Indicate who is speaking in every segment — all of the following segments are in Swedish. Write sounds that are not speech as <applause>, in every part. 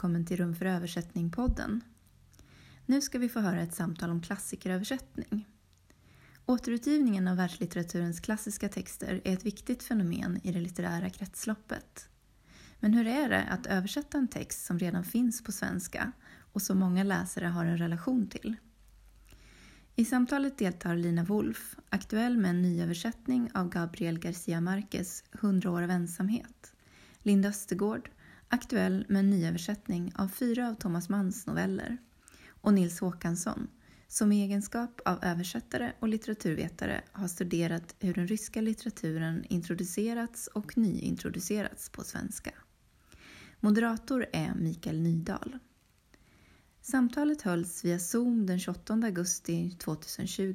Speaker 1: välkommen till Rum för översättning-podden. Nu ska vi få höra ett samtal om klassikeröversättning. Återutgivningen av världslitteraturens klassiska texter är ett viktigt fenomen i det litterära kretsloppet. Men hur är det att översätta en text som redan finns på svenska och som många läsare har en relation till? I samtalet deltar Lina Wolf, aktuell med en nyöversättning av Gabriel Garcia Marquez 100 år av ensamhet. Linda Östergård, aktuell med en nyöversättning av fyra av Thomas Manns noveller. Och Nils Håkansson, som i egenskap av översättare och litteraturvetare har studerat hur den ryska litteraturen introducerats och nyintroducerats på svenska. Moderator är Mikael Nydahl. Samtalet hölls via Zoom den 28 augusti 2020.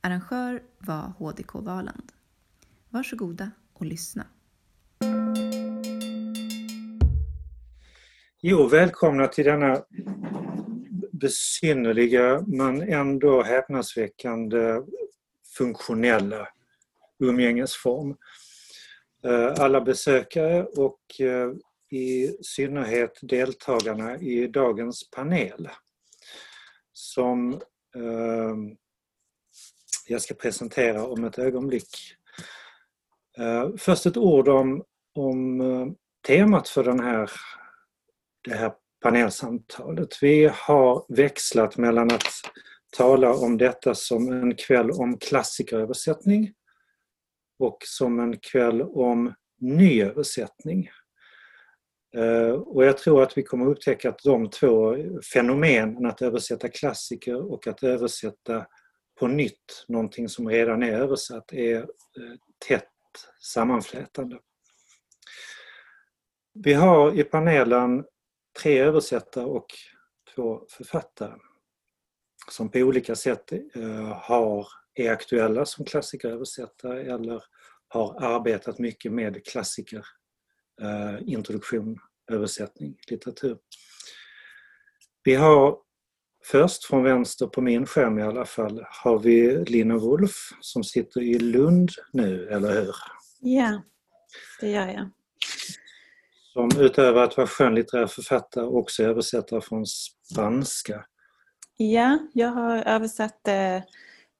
Speaker 1: Arrangör var HDK Valand. Varsågoda och lyssna.
Speaker 2: Jo, välkomna till denna besynnerliga men ändå häpnadsväckande funktionella umgängesform. Eh, alla besökare och eh, i synnerhet deltagarna i dagens panel som eh, jag ska presentera om ett ögonblick. Först ett ord om, om temat för den här det här panelsamtalet. Vi har växlat mellan att tala om detta som en kväll om klassikeröversättning och som en kväll om nyöversättning. Eh, och jag tror att vi kommer upptäcka att de två fenomenen, att översätta klassiker och att översätta på nytt någonting som redan är översatt, är eh, tätt sammanflätande. Vi har i panelen tre översättare och två författare som på olika sätt eh, har, är aktuella som klassikeröversättare eller har arbetat mycket med klassiker, eh, introduktion, översättning, litteratur. Vi har först från vänster på min skärm i alla fall har vi Lina Wolf som sitter i Lund nu, eller hur?
Speaker 3: Ja, det gör jag
Speaker 2: som utöver att vara skönlitterär författare också är översättare från spanska.
Speaker 3: Ja, jag har översatt eh,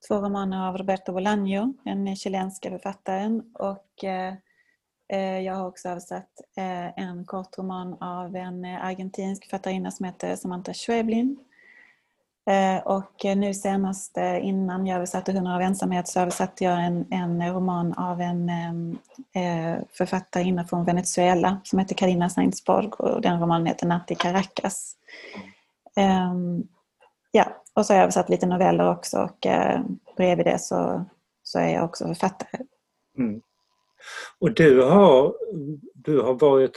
Speaker 3: två romaner av Roberto Bolaño, den chilenska författaren. Och eh, eh, jag har också översatt eh, en kortroman av en eh, argentinsk författarinna som heter Samantha Schweblin. Eh, och eh, nu senast eh, innan jag översatte Hundra av ensamhet så översatte jag en, en roman av en ehm, eh, författarinna från Venezuela som heter Karina Sainsborg och den romanen heter Natt i Caracas. Um, ja, och så har jag översatt lite noveller också och eh, bredvid det så, så är jag också författare. Mm.
Speaker 2: Och du har, du har varit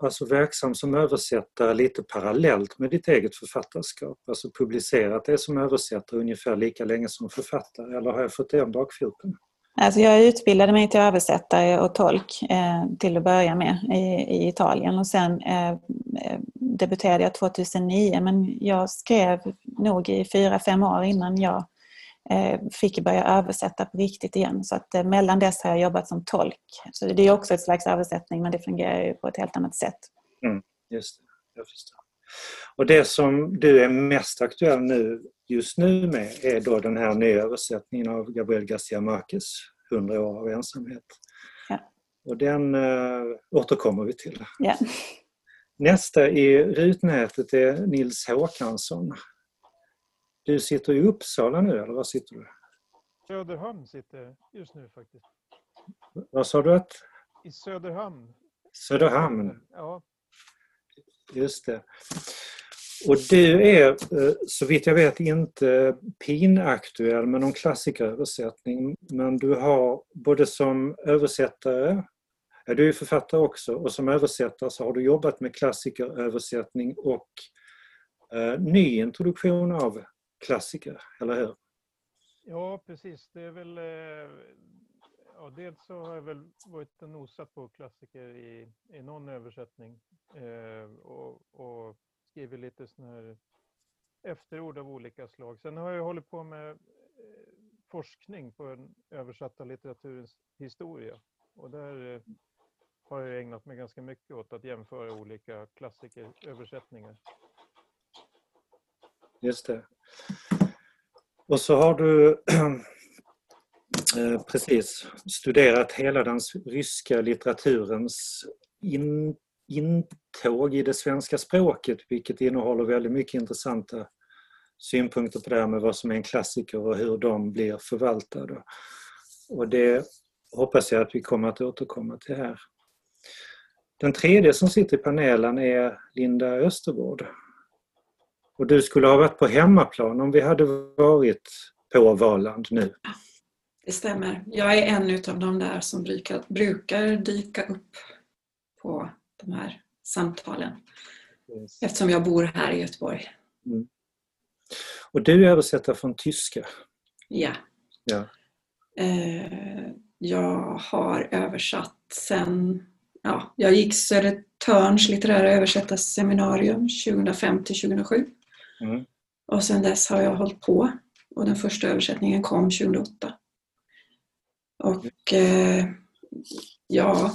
Speaker 2: alltså verksam som översättare lite parallellt med ditt eget författarskap. Alltså publicerat det som översättare ungefär lika länge som författare. Eller har jag fått det om bakfoten?
Speaker 3: Alltså jag utbildade mig till översättare och tolk eh, till att börja med i, i Italien och sen eh, eh debuterade jag 2009 men jag skrev nog i fyra, fem år innan jag fick börja översätta på riktigt igen. Så att eh, mellan dess har jag jobbat som tolk. Så det är också ett slags översättning men det fungerar ju på ett helt annat sätt.
Speaker 2: Mm, just det, jag förstår. Och det som du är mest aktuell nu, just nu med är då den här nya översättningen av Gabriel Garcia Marquez, 100 år av ensamhet. Ja. Och den äh, återkommer vi till.
Speaker 3: Ja.
Speaker 2: Nästa i rutnätet är Nils Håkansson. Du sitter i Uppsala nu eller var sitter du?
Speaker 4: Söderhamn sitter jag just nu faktiskt.
Speaker 2: Vad sa du att?
Speaker 4: I Söderhamn.
Speaker 2: Söderhamn?
Speaker 4: Ja.
Speaker 2: Just det. Och du är, eh, så vitt jag vet, inte pinaktuell med någon klassikeröversättning. Men du har både som översättare, ja, du är författare också, och som översättare så har du jobbat med klassikeröversättning och eh, nyintroduktion av klassiker, eller hur?
Speaker 4: Ja, precis. Det är väl... Eh, ja, dels så har jag väl varit och nosat på klassiker i, i någon översättning eh, och, och skrivit lite sådana här efterord av olika slag. Sen har jag hållit på med eh, forskning på den översatta litteraturens historia. Och där eh, har jag ägnat mig ganska mycket åt att jämföra olika klassikeröversättningar.
Speaker 2: Just det. Och så har du <clears throat> eh, precis studerat hela den ryska litteraturens in, intåg i det svenska språket vilket innehåller väldigt mycket intressanta synpunkter på det här med vad som är en klassiker och hur de blir förvaltade. Och det hoppas jag att vi kommer att återkomma till här. Den tredje som sitter i panelen är Linda Östergård. Och du skulle ha varit på hemmaplan om vi hade varit på Valand nu.
Speaker 5: Det stämmer. Jag är en av de där som brukar, brukar dyka upp på de här samtalen. Yes. Eftersom jag bor här i Göteborg. Mm.
Speaker 2: Och du översätter från tyska?
Speaker 5: Ja.
Speaker 2: ja.
Speaker 5: Eh, jag har översatt sen ja, jag gick Södertörns litterära översättarseminarium 2005 till 2007. Mm. Och sen dess har jag hållit på och den första översättningen kom 2008. Och eh, ja,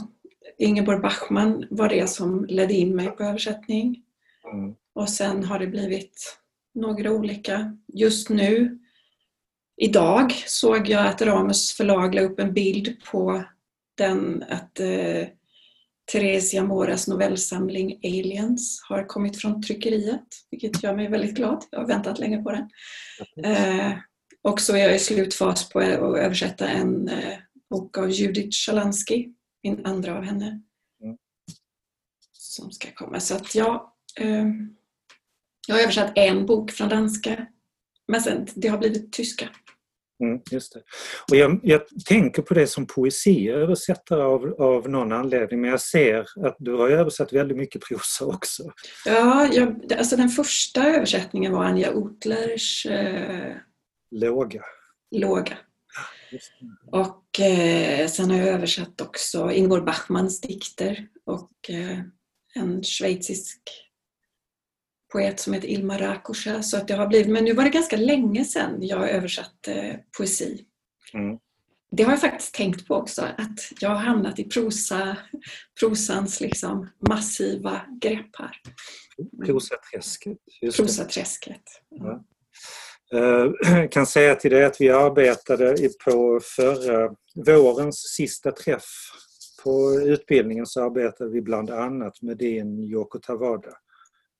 Speaker 5: Ingeborg Bachmann var det som ledde in mig på översättning. Mm. Och sen har det blivit några olika. Just nu, idag, såg jag att Ramus förlag la upp en bild på den, att eh, Theresia Moras novellsamling Aliens har kommit från tryckeriet, vilket gör mig väldigt glad. Jag har väntat länge på den. Eh, och så är jag i slutfas på att översätta en eh, bok av Judith Shalansky, min andra av henne, mm. som ska komma. Så att jag, eh, jag har översatt en bok från danska, men sen, det har blivit tyska.
Speaker 2: Mm, just det. Och jag, jag, tänker på det som poesiöversättare av, av någon anledning men jag ser att du har översatt väldigt mycket prosa också.
Speaker 5: Ja, jag, alltså den första översättningen var Anja Otlers eh,
Speaker 2: Låga.
Speaker 5: Låga. Och eh, sen har jag översatt också Ingvar Bachmanns dikter och eh, en schweizisk poet som heter Ilma Rakusha. Så att det har blivit, men nu var det ganska länge sedan jag översatte eh, poesi. Mm. Det har jag faktiskt tänkt på också, att jag har hamnat i prosa, prosans liksom massiva grepp här.
Speaker 2: Prosaträsket.
Speaker 5: Prosaträsket.
Speaker 2: Ja. Jag eh, <clears throat> kan säga till dig att vi arbetade på förra vårens sista träff på utbildningen så arbetade vi bland annat med din Yoko Tawada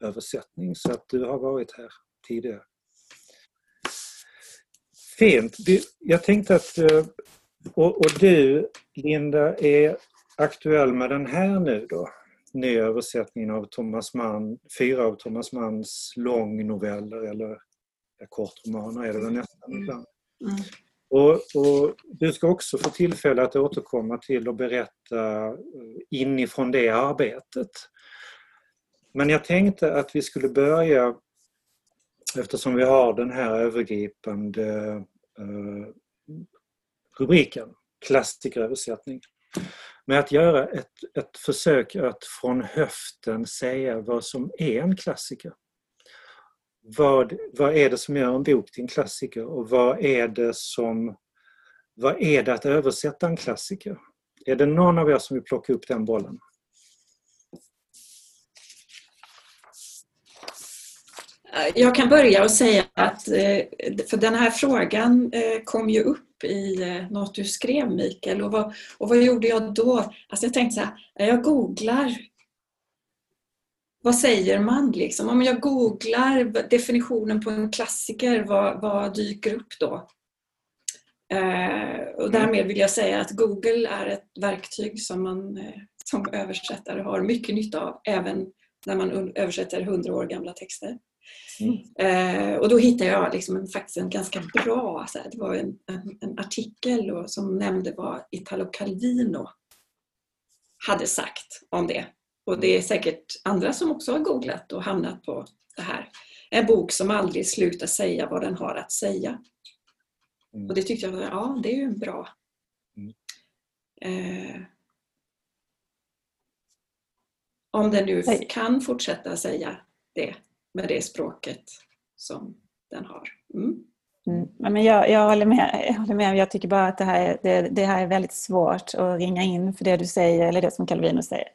Speaker 2: översättning så att du har varit här tidigare. Fint. Jag tänkte att eh, och, och du Linda är aktuell med den här nu då nya översättningen av Thomas Mann, fyra av Thomas Manns långnoveller eller kortromaner är det väl nästan mm. ibland. Mm. Och, och, du ska också få tillfälle att återkomma till och berätta eh, inifrån det arbetet. Men jag tänkte att vi skulle börja, eftersom vi har den här övergripande eh, rubriken, klassikeröversättning, med att göra ett, ett försök att från höften säga vad som är en klassiker. Vad, vad är det som gör en bok till en klassiker och vad är det som vad är det att översätta en klassiker? Är det någon av er som vill plocka upp den bollen?
Speaker 5: Jag kan börja och säga att eh, för den här frågan eh, kom ju upp i eh, något du skrev Mikael och vad, och vad gjorde jag då? Alltså jag tänkte så här, jag googlar vad säger man liksom? Om jag googlar definitionen på en klassiker, vad, vad dyker upp då? och därmed vill jag säga att Google är ett verktyg som man som översättare har mycket nytta av även när man översätter hundra år gamla texter. Mm. Eh, och då hittade jag liksom en, faktiskt en ganska bra, så här, det var en, en, en artikel och, som nämnde vad Italo Calvino hade sagt om det. Och det är säkert andra som också har googlat och hamnat på det här. En bok som aldrig slutar säga vad den har att säga. Mm. Och det tyckte jag, ja det är ju en bra mm. eh, om den nu kan fortsätta säga det med det språket som den har. Mm.
Speaker 3: Mm. Men jag, jag, håller med, jag håller med. Jag tycker bara att det här, är, det, det, här är väldigt svårt att ringa in för det du säger, eller det som Calvino säger.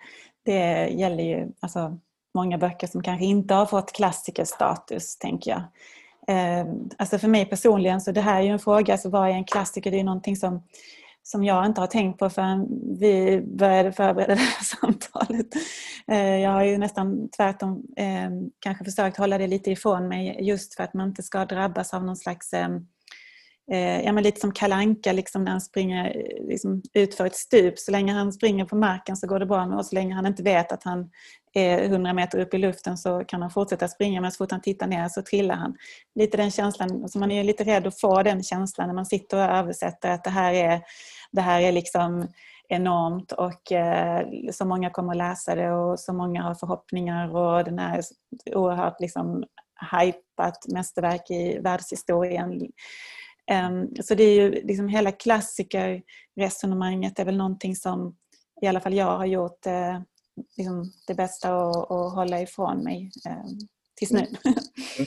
Speaker 3: Det gäller ju alltså, många böcker som kanske inte har fått klassikerstatus, tänker jag. Eh, alltså för mig personligen, så det här är ju en fråga, alltså vad är en klassiker? Det är ju någonting som som jag inte har tänkt på förrän vi började förbereda <laughs> det här samtalet. Eh, jag har ju nästan tvärtom eh, kanske försökt hålla det lite ifrån mig just för att man inte ska drabbas av någon slags eh, Eh, ja, men lite som kalanka liksom när han springer eh, liksom, ut för ett stup. Så länge han springer på marken så går det bra och så länge han inte vet att han är 100 meter upp i luften så kan han fortsätta springa men så fort han tittar ner så trillar han. Lite den känslan, Så man är lite rädd att få den känslan när man sitter och översätter att det här är, det här är liksom enormt och eh, så många kommer att läsa det och så många har förhoppningar och den här oerhört liksom hypat mästerverk i världshistorien. Um, så det är ju liksom hela klassikerresonemanget är väl någonting som i alla fall jag har gjort eh, liksom det bästa att, att hålla ifrån mig eh, tills nu. <laughs> Mm.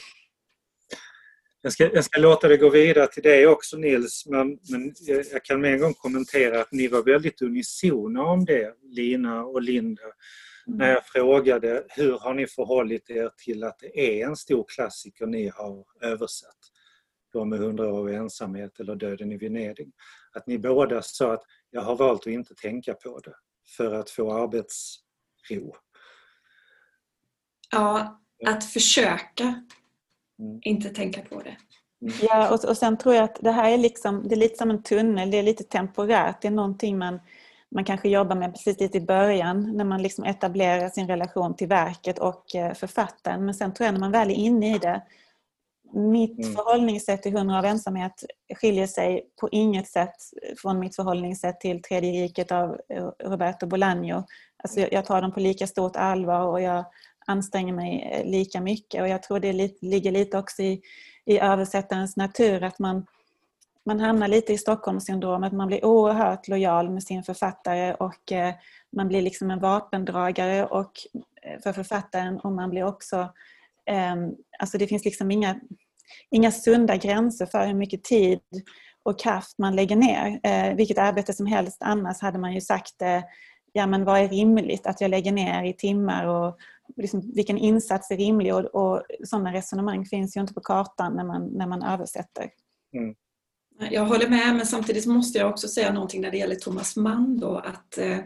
Speaker 2: Jag ska, jag ska låta det gå vidare till dig också Nils, men, men jag kan med en gång kommentera att ni var väldigt unisona om det, Lina och Linda, mm. när jag frågade hur har ni förhållit er till att det är en stor klassiker ni har översatt? De med hundra år i ensamhet eller Döden i Venedig. Att ni båda sa att jag har valt att inte tänka på det för att få arbets ro.
Speaker 5: Ja, att försöka mm. inte tänka på det.
Speaker 3: Mm. Ja, och, och sen tror jag att det här är, liksom, det är lite som en tunnel, det är lite temporärt. Det är någonting man, man kanske jobbar med precis lite i början när man liksom etablerar sin relation till verket och eh, författaren. Men sen tror jag när man väl är inne i det mitt mm. förhållningssätt till Hundra av ensamhet skiljer sig på inget sätt från mitt förhållningssätt till Tredje riket av eh, Roberto Bolaño. Alltså jag tar dem på lika stort allvar och jag anstränger mig eh, lika mycket. Och jag tror det ligger lite också i, i översättarens natur att man, man hamnar lite i Stockholmssyndromet. Man blir oerhört lojal med sin författare och eh, man blir liksom en vapendragare och, för författaren och man blir också alltså det finns liksom inga, inga sunda gränser för hur mycket tid och kraft man lägger ner. Eh, vilket arbete som helst annars hade man ju sagt eh, ja men vad är rimligt att jag lägger ner i timmar och liksom, vilken insats är rimlig och, och sådana resonemang finns ju inte på kartan när man, när man översätter. Mm.
Speaker 5: Jag håller med men samtidigt måste jag också säga någonting när det gäller Thomas Mann då att eh,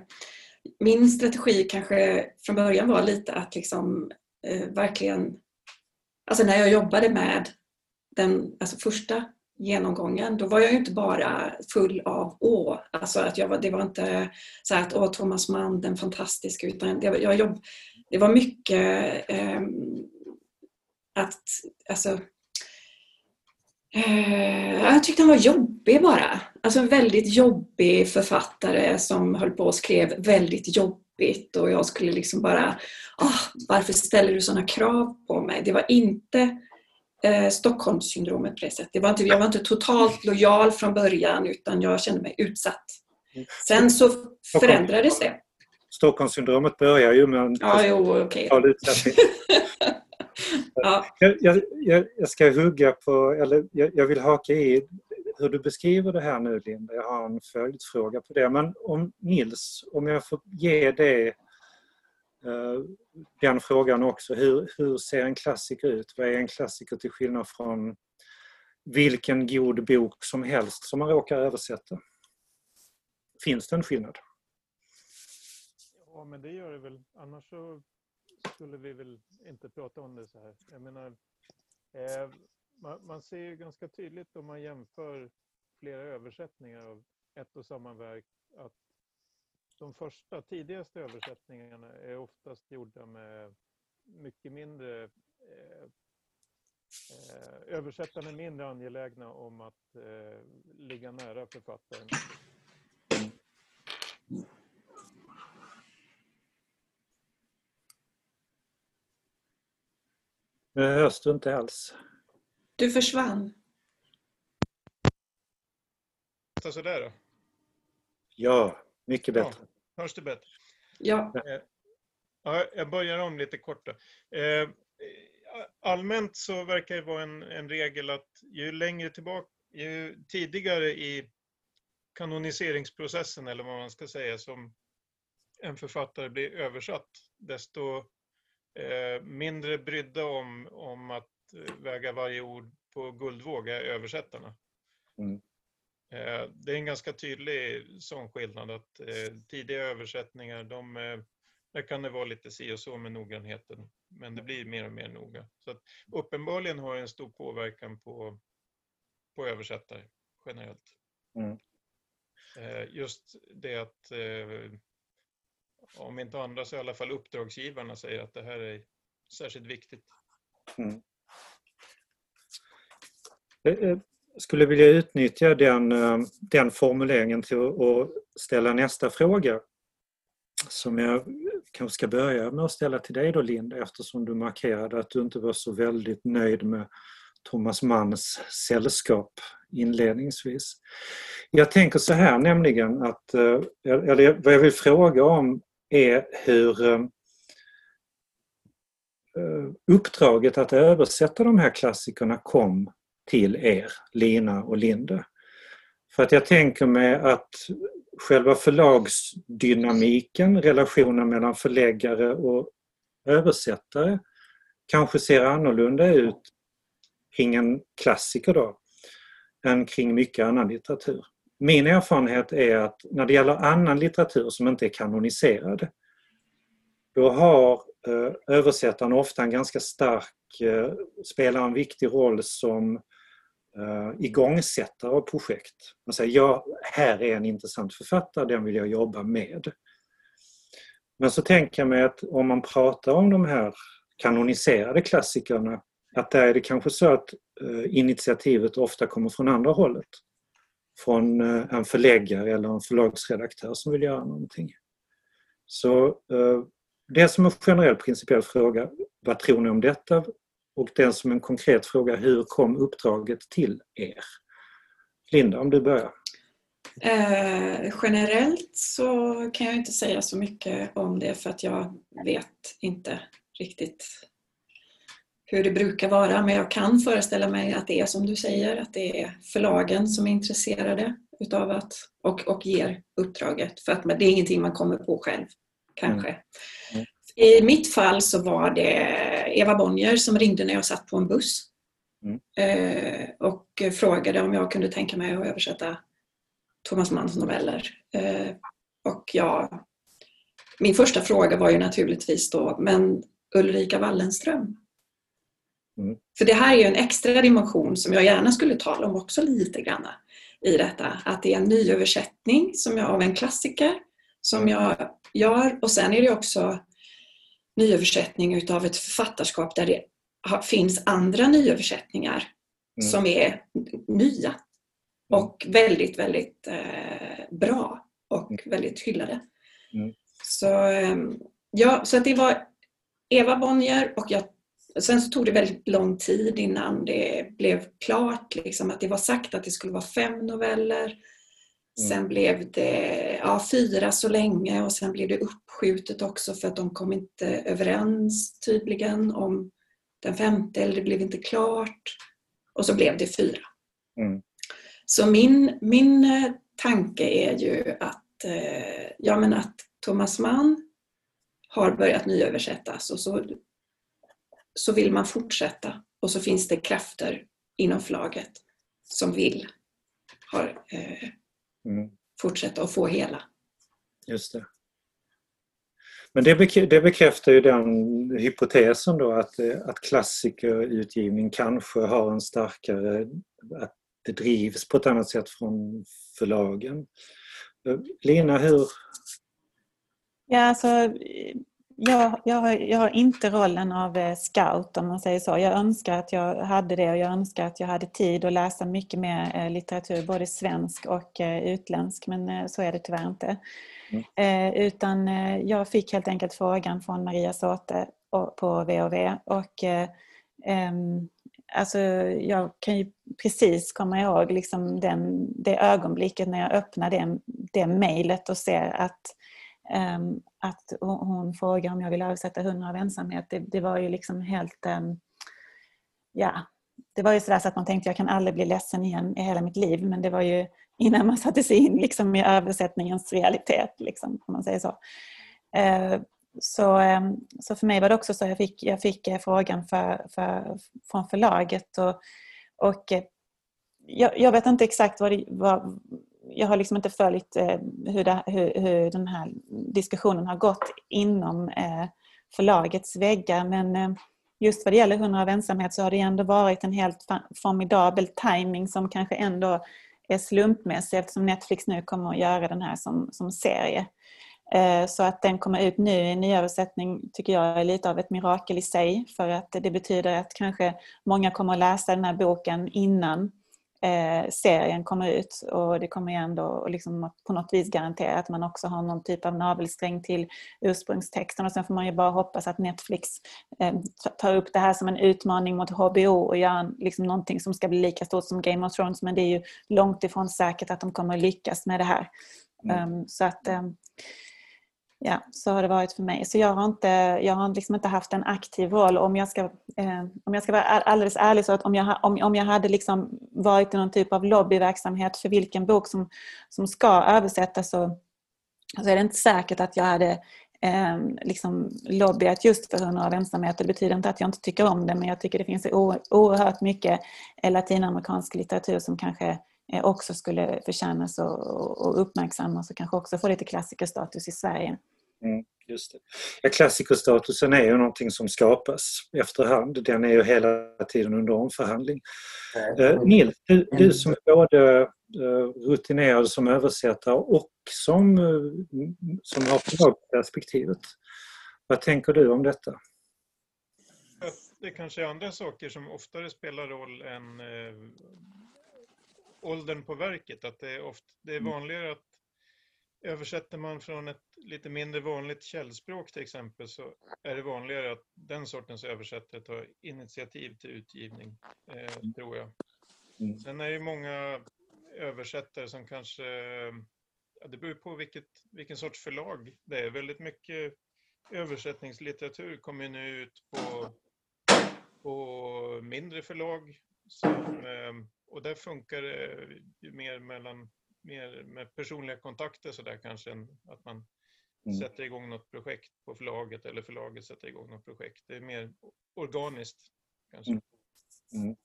Speaker 5: min strategi kanske från början var lite att liksom eh, verkligen alltså när jag jobbade med den alltså första genomgången, då var jag ju inte bara full av åh, alltså att jag var, det var inte så att åh Thomas Mann den fantastiska utan det, jag jobb, det var mycket eh, att, alltså eh, jag tyckte han var jobbig bara. Alltså en väldigt jobbig författare som höll på och skrev väldigt jobbigt och jag skulle liksom bara oh, varför ställer du sådana krav på mig? Det var inte eh, Stockholmssyndromet på det sättet. Det var inte, jag var inte totalt lojal från början utan jag kände mig utsatt. Sen så förändrades det.
Speaker 2: Stockholmssyndromet börjar ju med en
Speaker 5: ja, jo, okay.
Speaker 2: utsatthet. <laughs> ja. jag, jag, jag, ska hugga på, eller jag, jag vill haka i hur du beskriver det här nu Linda. Jag har en följdfråga på det. Men om Nils, om jag får ge dig Eh, den frågan också. Hur, hur ser en klassiker ut? Vad är en klassiker till skillnad från vilken god bok som helst som man råkar översätta? Finns det en skillnad?
Speaker 4: Ja, men det gör det väl. Annars så skulle vi väl inte prata om det så här. Jag menar, eh, man, man, ser ju ganska tydligt om man jämför flera översättningar av ett och samma verk att de första, tidigaste översättningarna är oftast gjorda med mycket mindre eh, eh, översättarna är mindre angelägna om att eh, ligga nära författaren.
Speaker 2: Nu hörs du inte alls.
Speaker 5: Du försvann.
Speaker 4: Sådär då?
Speaker 2: Ja, mycket bättre.
Speaker 4: Hörs det bättre?
Speaker 5: Ja.
Speaker 4: Eh, ja. Jag börjar om lite kort då. Eh, allmänt så verkar det vara en, en regel att ju längre tillbaka, ju tidigare i kanoniseringsprocessen eller vad man ska säga som en författare blir översatt, desto eh, mindre brydda om, om att väga varje ord på guldvåg är översättarna. Mm. Eh, det är en ganska tydlig sån skillnad att eh, tidiga översättningar, de, eh, där kan det vara lite si och så med noggrannheten, men det blir mer och mer noga. Så att uppenbarligen har det en stor påverkan på, på översättare generellt. Mm. Just det att, om inte andra så i alla fall uppdragsgivarna säger att det här är särskilt viktigt. Mm Eh, eh,
Speaker 2: skulle vilja utnyttja den, eh, den formuleringen till att ställa nästa fråga. Som jag kanske ska börja med att ställa till dig då Linda eftersom du markerade att du inte var så väldigt nöjd med Thomas Manns sällskap inledningsvis. Jag tänker så här nämligen att, eller vad jag vill fråga om är hur uppdraget att översätta de här klassikerna kom till er, Lina och Linde. För att jag tänker mig att själva förlagsdynamiken, relationen mellan förläggare och översättare kanske ser annorlunda ut kring en klassiker då än kring mycket annan litteratur. Min erfarenhet är att när det gäller annan litteratur som inte är kanoniserad då har Eh, översättaren ofta en ganska stark, eh, spelar en viktig roll som eh, igångsättare av projekt. Man säger, ja, här är en intressant författare, den vill jag jobba med. Men så tänker jag mig att om man pratar om de här kanoniserade klassikerna, att där är det kanske så att initiativet ofta kommer från andra hållet. Från en förläggare eller en förlagsredaktör som vill göra någonting. Så det som en generell principiell fråga, vad tror ni om detta? Och den som en konkret fråga, hur kom uppdraget till er? Linda, om du börjar.
Speaker 5: Eh, generellt så kan jag inte säga så mycket om det för att jag vet inte riktigt hur det brukar vara men jag kan föreställa mig att det är som du säger att det är förlagen som är intresserade utav att och, och ger uppdraget för att det är ingenting man kommer på själv kanske. Mm. Mm. I mitt fall så var det Eva Bonnier som ringde när jag satt på en buss mm. Eh, och frågade om jag kunde tänka mig att översätta Thomas Manns noveller. Eh, och jag, min första fråga var ju naturligtvis då, men Ulrika Wallenström? Mm. För det här är ju en extra dimension som jag gärna skulle tala om också lite grann i detta. Att det är en nyöversättning som jag, av en klassiker som jag gör och sen är det också nyöversättning utav ett författarskap där det finns andra nyöversättningsar mm. som är nya mm. och väldigt, väldigt eh, bra och mm. väldigt hyllade. Mm. Så, eh, ja, så att det var Eva Bonnier och jag, sen så tog det väldigt lång tid innan det blev klart liksom, att det var sagt att det skulle vara fem noveller. Sen blev det ja, fyra så länge och sen blev det uppskjutet också för att de kom inte överens tydligen om den femte eller det blev inte klart. Och så blev det fyra. Mm. Så min, min eh, tanke är ju att, eh, ja, men att Thomas Mann har börjat nyöversättas och så, så vill man fortsätta och så finns det krafter inom förlaget som vill ha, eh, mm. fortsätta att få hela.
Speaker 2: Just det. Men det, bekräftar ju den hypotesen då att, att klassikerutgivning kanske har en starkare, att det drivs på ett annat sätt från förlagen. Lena, hur?
Speaker 3: Ja, alltså, jag, jag, har, jag har inte rollen av eh, scout om man säger så. Jag önskar att jag hade det och jag önskar att jag hade tid att läsa mycket mer eh, litteratur, både svensk och eh, utländsk, men så är det tyvärr inte. Mm. Utan jag fick helt enkelt frågan från Maria Såte på VOV och Alltså, jag kan ju precis komma ihåg liksom den, det ögonblicket när jag öppnar det, det mejlet och ser att Ehm, att hon frågar om jag vill översätta Hundra av ensamhet. Det, det, var ju liksom helt... Ehm, ja, det var ju sådär så att man tänkte jag kan aldrig bli ledsen igen i hela mitt liv. Men det var ju innan man satte sig in liksom, i översättningens realitet, liksom, om man säger så. Ehm, så, så för mig var det också så, jag fick, jag fick eh, frågan för, för, från förlaget och, och eh, jag, jag, vet inte exakt vad, det, vad jag har liksom inte följt eh, hur, det, hur, hur, den här diskussionen har gått inom eh, förlagets väggar men eh, just vad det gäller 100 av ensamhet så har det ändå varit en helt formidabel timing som kanske ändå är slumpmässig eftersom Netflix nu kommer att göra den här som, som serie. Eh, så att den kommer ut nu i nyöversättning tycker jag är lite av ett mirakel i sig för att det betyder att kanske många kommer att läsa den här boken innan eh, serien kommer ut och det kommer ju ändå liksom på något vis garantera att man också har någon typ av navelsträng till ursprungstexten och sen får man ju bara hoppas att Netflix eh, tar upp det här som en utmaning mot HBO och gör liksom någonting som ska bli lika stort som Game of Thrones men det är ju långt ifrån säkert att de kommer att lyckas med det här. Mm. Um, så att um, Ja, så har det varit för mig. Så jag har inte, jag har liksom inte haft en aktiv roll. Om jag ska, eh, om jag ska vara alldeles ärlig så att om jag, om, om jag hade liksom varit i någon typ av lobbyverksamhet för vilken bok som, som ska översättas så, så är det inte säkert att jag hade eh, liksom lobbyat just för hundra av ensamhet. Det betyder inte att jag inte tycker om det men jag tycker det finns oerhört mycket latinamerikansk litteratur som kanske eh, också skulle förtjänas och, och uppmärksammas och kanske också få lite klassikerstatus i Sverige.
Speaker 2: Mm, just det. Ja, klassikerstatusen är ju någonting som skapas efterhand. Den är ju hela tiden under omförhandling. Eh, Nils, du, du mm. som är både eh, rutinerad som översättare och som, eh, som har förlagsperspektivet. Vad tänker du om detta?
Speaker 4: Det kanske är andra saker som oftare spelar roll än eh, åldern på verket. Att det är, ofta, det är mm. vanligare att Översätter man från ett lite mindre vanligt källspråk till exempel så är det vanligare att den sortens översättare tar initiativ till utgivning, eh, mm. tror jag. Mm. Sen är det många översättare som kanske, ja, det beror på vilket, vilken sorts förlag det är. Väldigt mycket översättningslitteratur kommer nu ut på, på mindre förlag. Som, eh, och där funkar det ju mer mellan mer med personliga kontakter så där kanske än att man mm. sätter igång något projekt på förlaget eller förlaget sätter igång något projekt. Det är mer organiskt kanske. Mm. Mm.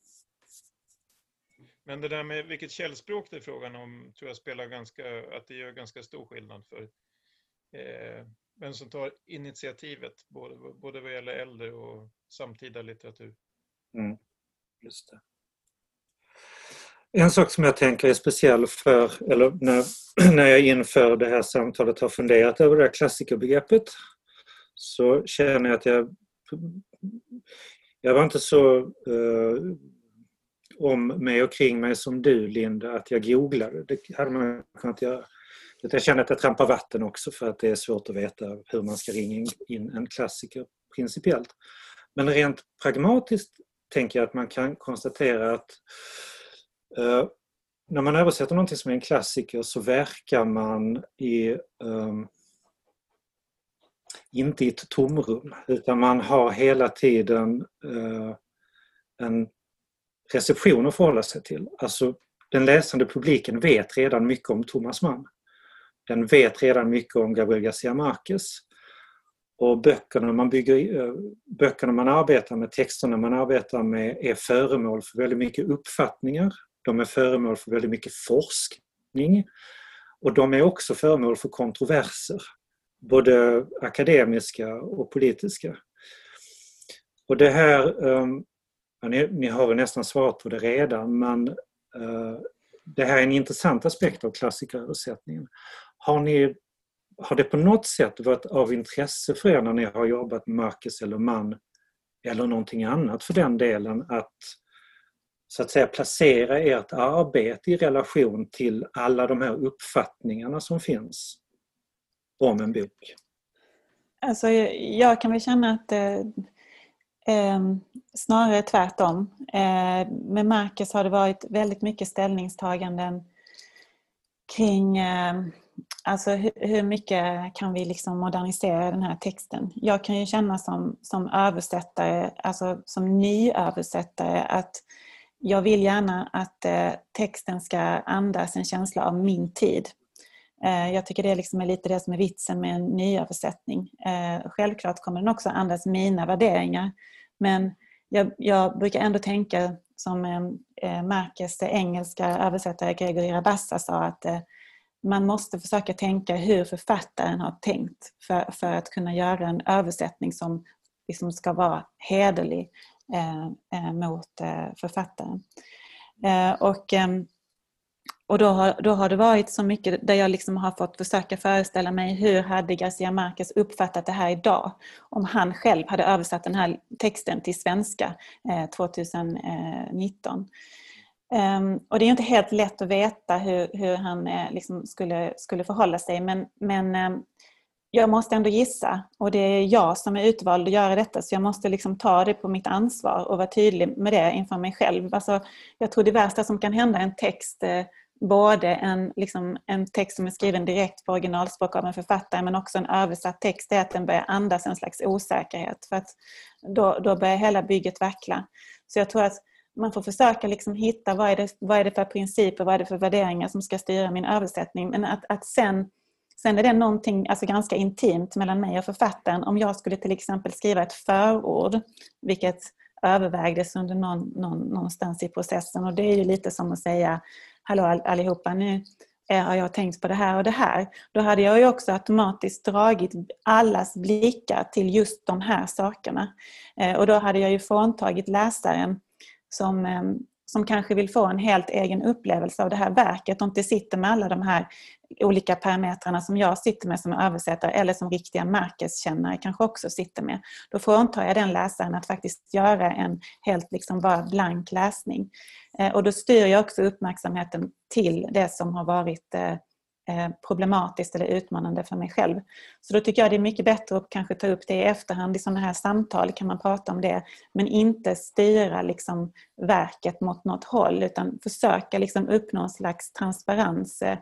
Speaker 4: Men det där med vilket källspråk det är frågan om tror jag spelar ganska, att det gör ganska stor skillnad för eh, vem som tar initiativet, både, både vad gäller äldre och samtida litteratur.
Speaker 2: Mm. Just det. En sak som jag tänker är speciell för, eller när, <clears throat> när jag inför det här samtalet har funderat över det här klassikerbegreppet så känner jag att jag jag var inte så uh, om mig och kring mig som du Linda, att jag googlade. Det hade man kunnat göra. Jag känner att jag trampar vatten också för att det är svårt att veta hur man ska ringa in en klassiker principiellt. Men rent pragmatiskt tänker jag att man kan konstatera att Eh, när man översätter någonting som är en klassiker så verkar man i, eh, inte i ett tomrum utan man har hela tiden eh, en reception att förhålla sig till. Alltså den läsande publiken vet redan mycket om Thomas Mann. Den vet redan mycket om Gabriel Garcia Marquez. Och böckerna man, bygger, eh, böckerna man arbetar med, texterna man arbetar med är föremål för väldigt mycket uppfattningar de är föremål för väldigt mycket forskning och de är också föremål för kontroverser, både akademiska och politiska. Och det här, ehm, ja, ni, ni, har nästan svarat på det redan, men uh, det här är en intressant aspekt av klassikeröversättningen. Har, ni, har det på något sätt varit av intresse för er när ni har jobbat med Marcus eller Mann eller någonting annat för den delen att så att säga placera ert arbete i relation till alla de här uppfattningarna som finns om en bok?
Speaker 3: Alltså, jag kan väl känna att eh, eh, snarare tvärtom. Eh, med Marcus har det varit väldigt mycket ställningstaganden kring eh, alltså hur, hur, mycket kan vi liksom modernisera den här texten? Jag kan ju känna som, som översättare, alltså som nyöversättare att jag vill gärna att eh, texten ska andas en känsla av min tid. Eh, jag tycker det liksom är lite det som är vitsen med en nyöversättning. Eh, självklart kommer den också andas mina värderingar men jag, jag brukar ändå tänka som Marcus engelska översättare Gregory Rabassa sa att man måste försöka tänka hur författaren har tänkt för, för att kunna göra en översättning som liksom ska vara hederlig Eh, eh, mot eh, författaren. Eh, och ehm, och då har, då har det varit så mycket där jag liksom har fått försöka föreställa mig hur hade Garcia Marquez uppfattat det här idag? Om han själv hade översatt den här texten till svenska eh, 2019. Um, ehm, och det är inte helt lätt att veta hur, hur han eh, liksom skulle, skulle förhålla sig men, men eh, jag måste ändå gissa och det är jag som är utvald att göra detta så jag måste liksom ta det på mitt ansvar och vara tydlig med det inför mig själv. Alltså, jag tror det värsta som kan hända en text eh, både en, liksom, en text som är skriven direkt på originalspråk av en författare men också en översatt text är att den börjar andas en slags osäkerhet. För att då, då börjar hela bygget vackla. Så jag tror att man får försöka liksom hitta vad är, det, vad är det för principer, vad är det för värderingar som ska styra min översättning. Men att, att sen, sen är det någonting alltså ganska intimt mellan mig och författaren. Om jag skulle till exempel skriva ett förord, vilket övervägdes under någon, någon, någonstans i processen och det är ju lite som att säga hallå allihopa, nu eh, har jag tänkt på det här och det här. Då hade jag ju också automatiskt dragit allas blickar till just de här sakerna. Eh, och då hade jag ju fråntagit läsaren som, ehm, som kanske vill få en helt egen upplevelse av det här verket och inte sitter med alla de här olika parametrarna som jag sitter med som översättare eller som riktiga märkeskännare kanske också sitter med. Då fråntar jag den läsaren att faktiskt göra en helt liksom bara blank läsning. Eh, och då styr jag också uppmärksamheten till det som har varit eh, Eh, problematiskt eller utmanande för mig själv. Så då tycker jag det är mycket bättre att kanske ta upp det i efterhand. I sådana här samtal kan man prata om det. Men inte styra liksom verket mot något håll utan försöka liksom uppnå en slags transparens. Eh,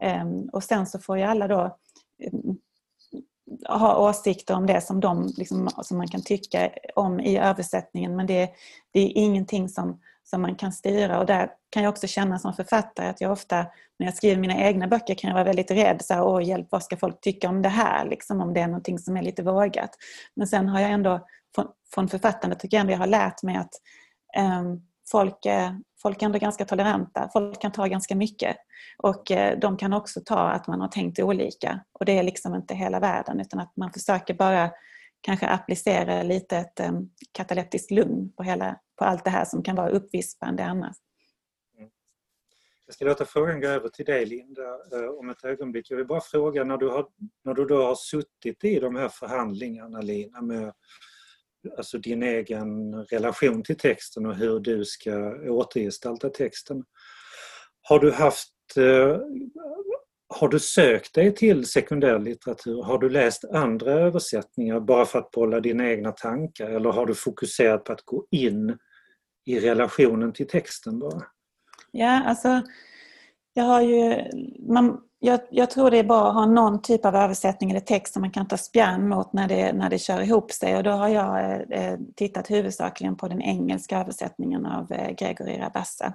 Speaker 3: eh, och sen så får ju alla då ha åsikter om det som, de, liksom, som man kan tycka om i översättningen men det, det är ingenting som som man kan styra. Och där kan jag också känna som författare att jag ofta när jag skriver mina egna böcker kan jag vara väldigt rädd. Så här, Åh, hjälp, vad ska folk tycka om det här? Liksom, om det är någonting som är lite vågat. Men sen har jag ändå från, från författande tycker jag ändå jag har lärt mig att um, folk, är, folk är ändå ganska toleranta. Folk kan ta ganska mycket. Och uh, de kan också ta att man har tänkt olika. Och det är liksom inte hela världen utan att man försöker bara kanske applicera lite ett um, lugn på, hela, på allt det här som kan vara uppvispande annars. Mm.
Speaker 2: Jag ska låta frågan gå över till dig Linda eh, om ett ögonblick. Jag vill bara fråga när du, har, när du då har suttit i de här förhandlingarna Lina med alltså din egen relation till texten och hur du ska återgestalta texten. Har du haft eh, har du sökt dig till sekundärlitteratur? Har du läst andra översättningar bara för att bolla dina egna tankar eller har du fokuserat på att gå in i relationen till texten bara?
Speaker 3: Ja, alltså jag har ju... Man, jag, jag, tror det är bra att ha någon typ av översättning eller text som man kan ta spjärn mot när det, när det kör ihop sig och då har jag eh, eh tittat huvudsakligen på den engelska översättningen av eh, Gregory Rabassa.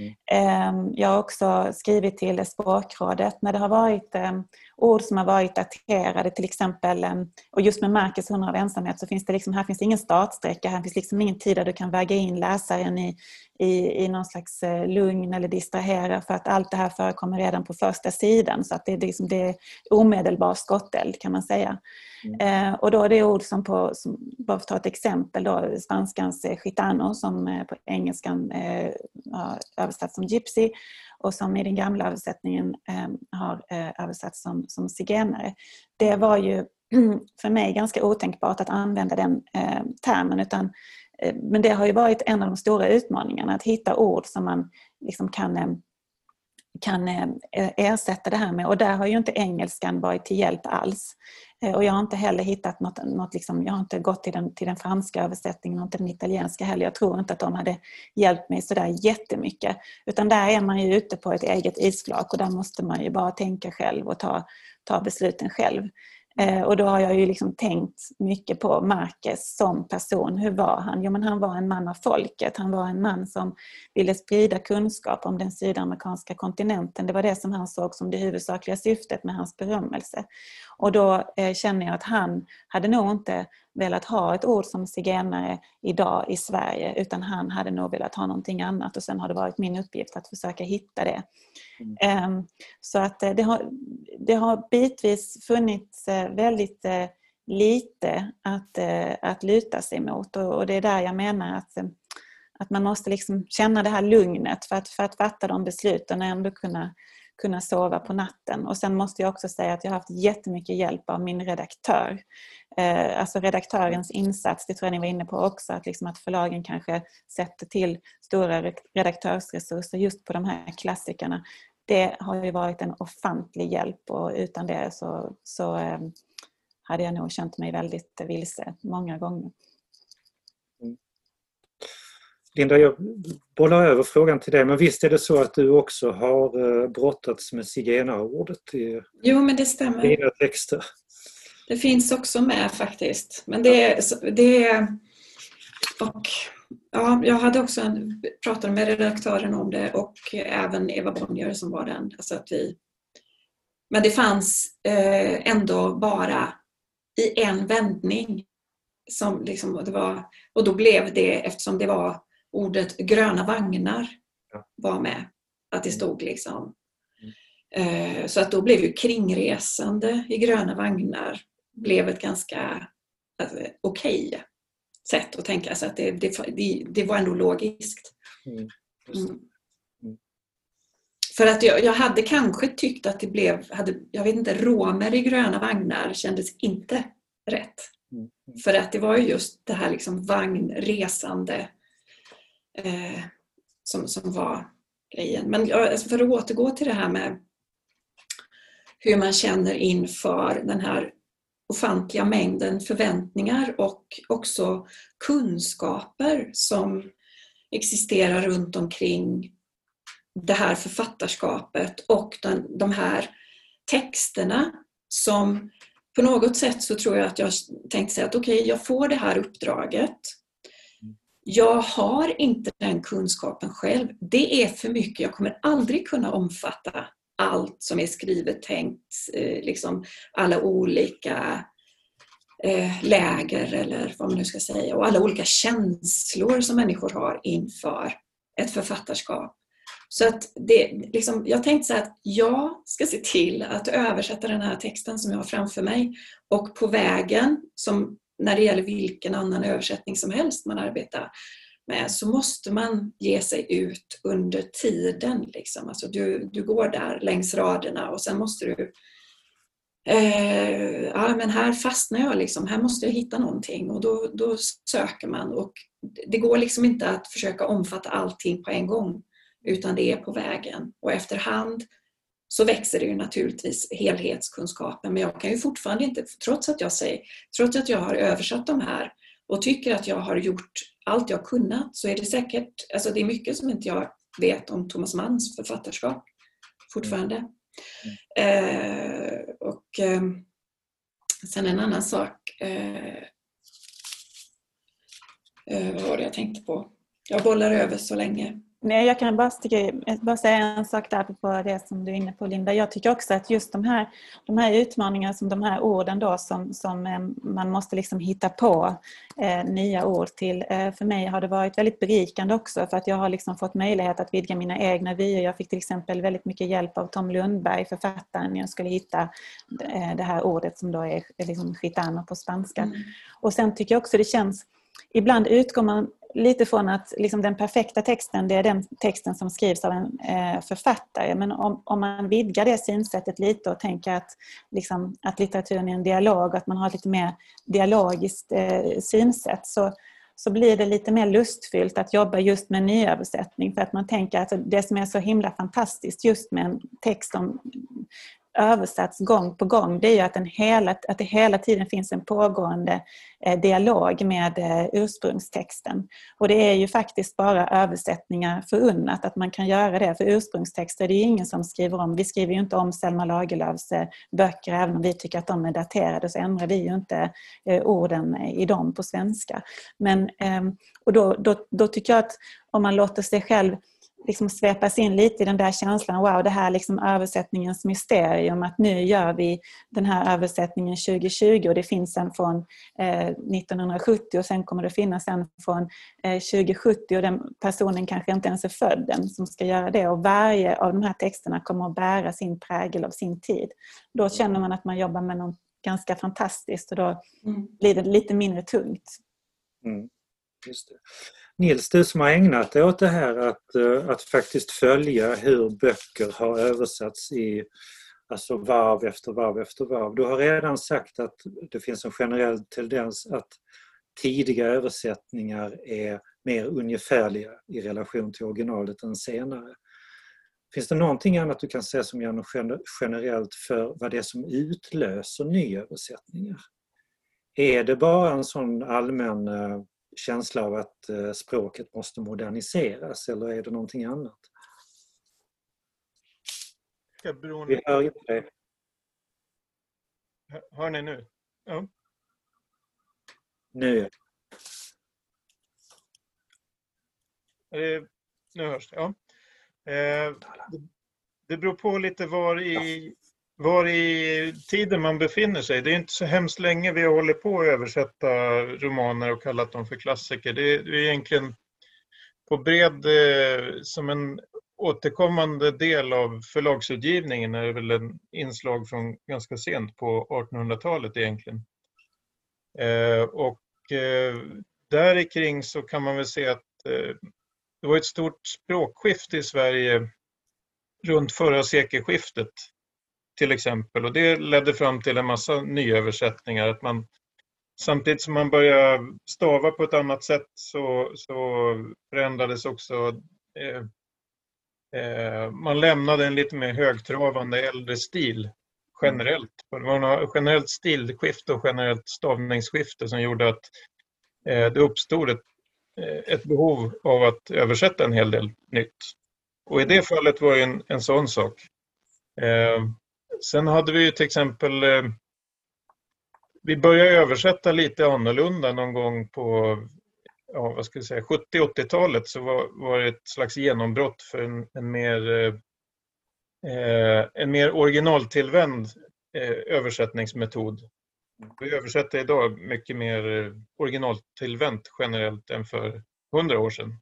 Speaker 3: Mm. Ehm, jag har också skrivit till språkrådet när det har varit ehm, ord som har varit daterade till exempel ehm, och just med Marcus 100 av ensamhet så finns det liksom, här finns det ingen startsträcka, här finns liksom ingen tid där du kan väga in läsaren i, i, i någon slags eh, lugn eller distrahera för att allt det här förekommer redan på första sidan så att det, är, liksom, det är omedelbar skotteld kan man säga. Mm. Eh, och då är det ord som på, som, bara för att ta ett exempel, då, spanskans eh, gitano som eh, på engelskan eh, har översatts som gypsy och som i den gamla översättningen eh, har översatts som, som zigenare. Det var ju <clears throat> för mig ganska otänkbart att använda den eh, termen utan Eh, men det har ju varit en av de stora utmaningarna att hitta ord som man liksom kan eh, kan eh, e-, ersätta det här med och där har ju inte engelskan varit till hjälp alls. Och jag har inte heller hittat något, något liksom, jag har inte gått till den, till den franska översättningen och inte den italienska heller. Jag tror inte att de hade hjälpt mig sådär jättemycket. Utan där är man ju ute på ett eget isflak och där måste man ju bara tänka själv och ta, ta besluten själv. Eh, och då har jag ju liksom tänkt mycket på Marcus som person. Hur var han? Jo, men han var en man av folket. Han var en man som ville sprida kunskap om den sydamerikanska kontinenten. Det var det som han såg som det huvudsakliga syftet med hans berömmelse. Och då eh, känner jag att han hade nog inte velat ha ett ord som zigenare idag i Sverige utan han hade nog velat ha någonting annat och sen har det varit min uppgift att försöka hitta det. Mm. Ehm, så att eh, det har, det har bitvis funnits eh, väldigt lite att, att luta sig mot och det är där jag menar att, att man måste liksom känna det här lugnet för att, för att fatta de besluten och ändå kunna kunna sova på natten. Och sen måste jag också säga att jag har haft jättemycket hjälp av min redaktör. Eh, alltså redaktörens insats, det tror jag ni var inne på också, att, liksom att förlagen kanske sätter till stora redaktörsresurser just på de här klassikerna. Det har ju varit en ofantlig hjälp och utan det så, så eh, hade jag nog känt mig väldigt vilse många gånger.
Speaker 2: Linda, jag bollar över frågan till dig, men visst är det så att du också har eh, brottats med zigenarordet i
Speaker 5: jo, men det stämmer.
Speaker 2: dina texter?
Speaker 5: Det finns också med faktiskt. Men det, det och ja, jag hade också en, pratade med redaktören om det och även Eva Bonnier som var den. Alltså att vi, men det fanns eh, ändå bara i en vändning. Som liksom, det var, och då blev det, eftersom det var ordet gröna vagnar var med. Att det stod liksom. Mm. Så att då blev ju kringresande i gröna vagnar blev ett ganska alltså, okej okay sätt att tänka sig. Att det, det, det, var ändå logiskt. Mm. Mm. mm. För att jag, jag, hade kanske tyckt att det blev, hade, jag vet inte, romer i gröna vagnar kändes inte rätt. Mm. mm. För att det var ju just det här liksom vagnresande eh, som, som var grejen. Men alltså, för att återgå till det här med hur man känner inför den här ofantliga mängden förväntningar och också kunskaper som existerar runt omkring det här författarskapet och den, de här texterna som på något sätt så tror jag att jag tänkte säga att okej, okay, jag får det här uppdraget jag har inte den kunskapen själv. Det är för mycket. Jag kommer aldrig kunna omfatta allt som är skrivet, tänkt, eh, liksom alla olika eh, läger eller vad man nu ska säga och alla olika känslor som människor har inför ett författarskap. Så att det, liksom, jag tänkte så att jag ska se till att översätta den här texten som jag har framför mig och på vägen, som när det gäller vilken annan översättning som helst man arbetar med så måste man ge sig ut under tiden. Liksom. Alltså du, du går där längs raderna och sen måste du eh, ja men här fastnar jag liksom, här måste jag hitta någonting och då, då söker man och det går liksom inte att försöka omfatta allting på en gång utan det är på vägen och efterhand så växer det ju naturligtvis helhetskunskapen. Men jag kan ju fortfarande inte, trots att jag säger, trots att jag har översatt de här och tycker att jag har gjort allt jag kunnat så är det säkert, alltså det är mycket som inte jag vet om Thomas Manns författarskap fortfarande. Mm. Eh, och eh, sen en annan sak. Eh, eh vad var det jag tänkte på? Jag bollar över så länge.
Speaker 3: Nej, jag kan bara, sticka, bara säga en sak där på det som du är inne på Linda. Jag tycker också att just de här, de här utmaningarna, som de här orden då som, som eh, man måste liksom hitta på eh, nya ord till. Eh, för mig har det varit väldigt berikande också för att jag har liksom fått möjlighet att vidga mina egna vyer. Jag fick till exempel väldigt mycket hjälp av Tom Lundberg, författaren, när jag skulle hitta eh, det här ordet som då är liksom gitano på spanska. Mm. Och sen tycker jag också det känns Ibland utgår man lite från att liksom den perfekta texten det är den texten som skrivs av en eh, författare. Men om, om man vidgar det synsättet lite och tänker att, liksom, att litteraturen är en dialog och att man har ett lite mer dialogiskt eh, synsätt så, så blir det lite mer lustfyllt att jobba just med nyöversättning för att man tänker att det som är så himla fantastiskt just med en text om översatts gång på gång det är ju att, den hela, att det hela tiden finns en pågående eh, dialog med eh, ursprungstexten. Och det är ju faktiskt bara översättningar förunnat att man kan göra det. För ursprungstexter det är ingen som skriver om. Vi skriver ju inte om Selma Lagerlöfs eh, böcker även om vi tycker att de är daterade så ändrar vi ju inte orden i dem på svenska. Men, ehm, och då, då, då tycker jag att om man låter sig själv liksom svepas in lite i den där känslan, wow, det här liksom översättningens mysterium, att nu gör vi den här översättningen 2020 och det finns en från eh, 1970 och sen kommer det finnas en från eh, 2070 och den personen kanske inte ens är född den som ska göra det och varje av de här texterna kommer att bära sin prägel av sin tid. Då känner man att man jobbar med något ganska fantastiskt och då mm. blir det lite mindre tungt.
Speaker 2: Mm. Just det. Nils, du som har ägnat dig åt det här att, eh, att faktiskt följa hur böcker har översatts i alltså varv efter varv efter varv. Du har redan sagt att det finns en generell tendens att tidiga översättningar är mer ungefärliga i relation till originalet än senare. Finns det någonting annat du kan säga som gäller generellt för vad det är som utlöser nyöversättningar? Är det bara en sån allmän eh, känsla av att eh, språket måste moderniseras eller är det någonting annat? Vi hör inte dig.
Speaker 4: Hör ni nu? Ja.
Speaker 2: Nu.
Speaker 4: Eh, nu hörs det, ja. Eh, det beror på lite var i var i tiden man befinner sig. Det är inte så hemskt länge vi har hållit på att översätta romaner och kallat dem för klassiker. Det är, egentligen på bred, eh, som en återkommande del av förlagsutgivningen är det väl en inslag från ganska sent på 1800-talet egentligen. Eh, och eh, där kring så kan man väl se att eh, det var ett stort språkskifte i Sverige runt förra sekelskiftet till exempel. Och det ledde fram till en massa nyöversättningar. Att man, samtidigt som man började stava på ett annat sätt så, så förändrades också eh, eh, man lämnade en lite mer högtravande äldre stil generellt. Det var ett generellt stilskifte och generellt stavningsskifte som gjorde att eh, det uppstod ett, eh, ett behov av att översätta en hel del nytt. Och i det fallet var det en, en sån sak. Eh, Sen hade vi ju till exempel eh, vi började översätta lite annorlunda någon gång på ja, vad ska jag säga, 70-80-talet så var, var det ett slags genombrott för en, en mer, eh, eh, en mer originaltillvänd eh, översättningsmetod. Vi översätter idag mycket mer eh, originaltillvänt generellt än för hundra år sedan.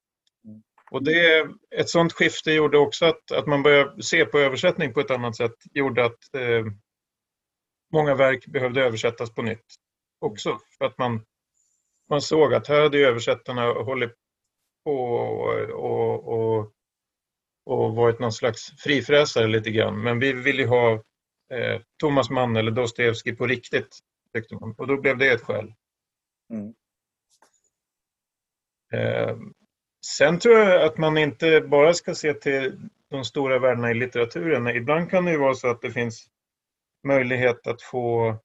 Speaker 4: Och det, ett sådant skifte gjorde också att, att man började se på översättning på ett annat sätt. gjorde att eh, många verk behövde översättas på nytt också. För att man, man såg att här hade översättarna hållit på och, och, och, och varit någon slags frifräsare lite grann. Men vi ville ha eh, Thomas Mann eller Dostojevskij på riktigt, tyckte man. Och då blev det ett skäl. Mm. Eh, Sen tror jag att man inte bara ska se till de stora värdena i litteraturen. Ibland kan det ju vara så att det finns möjlighet att få,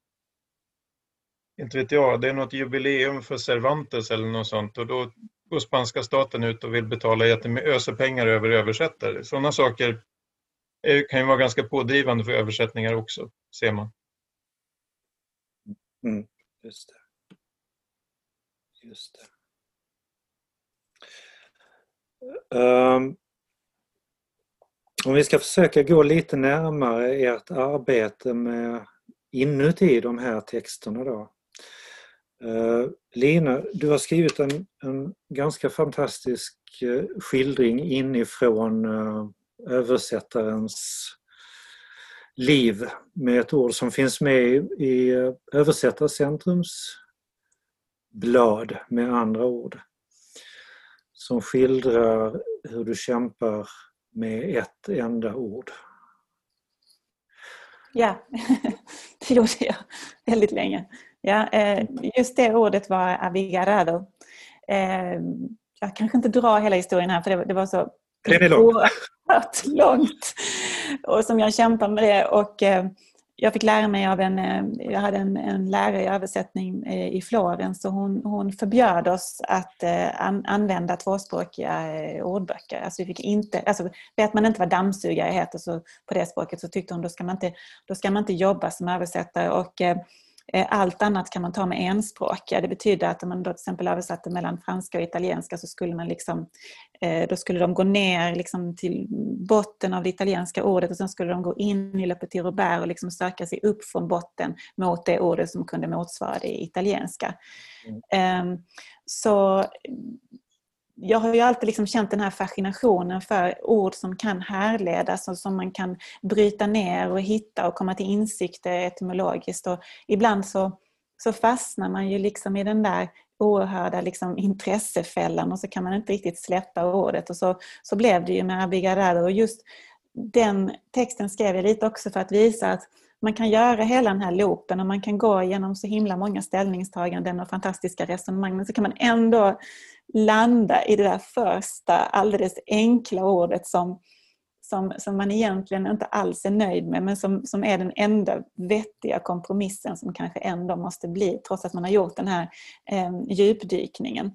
Speaker 4: inte vet jag, det är något jubileum för Cervantes eller något sånt och då går spanska staten ut och vill betala jättemycket, pengar över översättare. Sådana saker kan ju vara ganska pådrivande för översättningar också, ser man.
Speaker 2: Mm, just det. Just det. Um, om vi ska försöka gå lite närmare ert arbete med inuti de här texterna då. Uh, Lina, du har skrivit en, en ganska fantastisk uh, skildring inifrån uh, översättarens liv med ett ord som finns med i, i eh, Översättarcentrums blad med andra ord som skildrar hur du kämpar med ett enda ord.
Speaker 3: Ja, <laughs> det gjorde jag väldigt länge. Ja, eh, just det ordet var avigarado. Eh, jag kanske inte drar hela historien här för det var så oerhört <laughs> långt. och som jag kämpar med det. Och, eh, jag fick lära mig av en, eh, jag hade en, en lärare i översättning eh, i Florens och hon, hon förbjöd oss att eh, an, använda tvåspråkiga ordböcker. Alltså vi fick inte, alltså vet man inte vad dammsugare heter så på det språket så tyckte hon då ska man inte, då ska man inte jobba som översättare. Och, Eh, allt annat kan man ta med enspråkiga. Det betyder att om man då till exempel översatte mellan franska och italienska så skulle man liksom, eh, då skulle de gå ner liksom till botten av det italienska ordet och sen skulle de gå in i Le Petit Robert och liksom söka sig upp från botten mot det ordet som kunde motsvara det italienska. Mm. Ehm, så jag har ju alltid liksom känt den här fascinationen för ord som kan härledas och som man kan bryta ner och hitta och komma till insikter etymologiskt. Och ibland så, så fastnar man ju liksom i den där oerhörda liksom intressefällan och så kan man inte riktigt släppa ordet. Och så, så blev det ju med Abigarado. Och just den texten skrev jag lite också för att visa att man kan göra hela den här loopen och man kan gå igenom så himla många ställningstaganden och fantastiska resonemang men så kan man ändå landa i det där första alldeles enkla ordet som, som, som man egentligen inte alls är nöjd med men som, som är den enda vettiga kompromissen som kanske ändå måste bli trots att man har gjort den här eh, djupdykningen.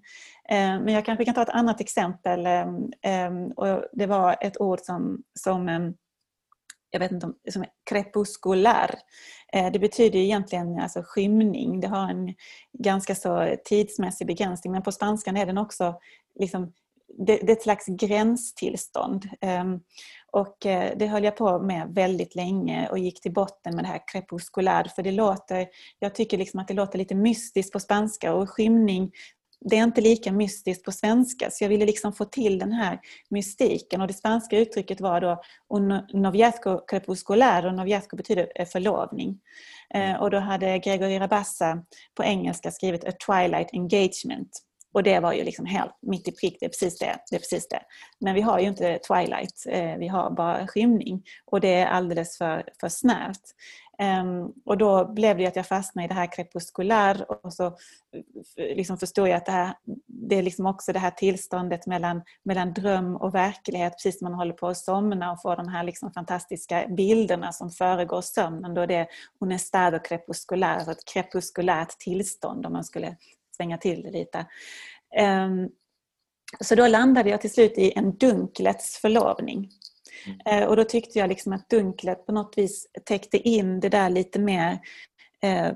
Speaker 3: Eh, men jag kanske kan ta ett annat exempel. Eh, eh och det var ett ord som, som ehm, jag vet inte om, som är crepuscular. Eh, det betyder egentligen alltså skymning. Det har en ganska så tidsmässig begränsning men på spanskan är den också liksom, det, det är ett slags gränstillstånd. Ehm, och eh, det höll jag på med väldigt länge och gick till botten med det här crepuscular för det låter, jag tycker liksom att det låter lite mystiskt på spanska och skymning det är inte lika mystiskt på svenska så jag ville liksom få till den här mystiken och det spanska uttrycket var då noviazgo crepuscular och noviazgo betyder eh, förlovning. Eh, och då hade Gregory Rabassa på engelska skrivit a twilight engagement och det var ju liksom helt mitt i prick, det är precis det. det, är precis det. Men vi har ju inte twilight, eh, vi har bara skymning och det är alldeles för, för snävt. Um, och då blev det att jag fastnade i det här krepuskulär och så liksom förstod jag att det, här, det är liksom också det här tillståndet mellan, mellan dröm och verklighet, precis när man håller på att somna och får de här liksom fantastiska bilderna som föregår sömnen. Då är det un estado crepuscular, alltså ett krepuskulärt tillstånd om man skulle svänga till det lite. Um, så då landade jag till slut i en dunklets förlovning. Mm. Eh, och då tyckte jag liksom att dunklet på något vis täckte in det där lite mer eh,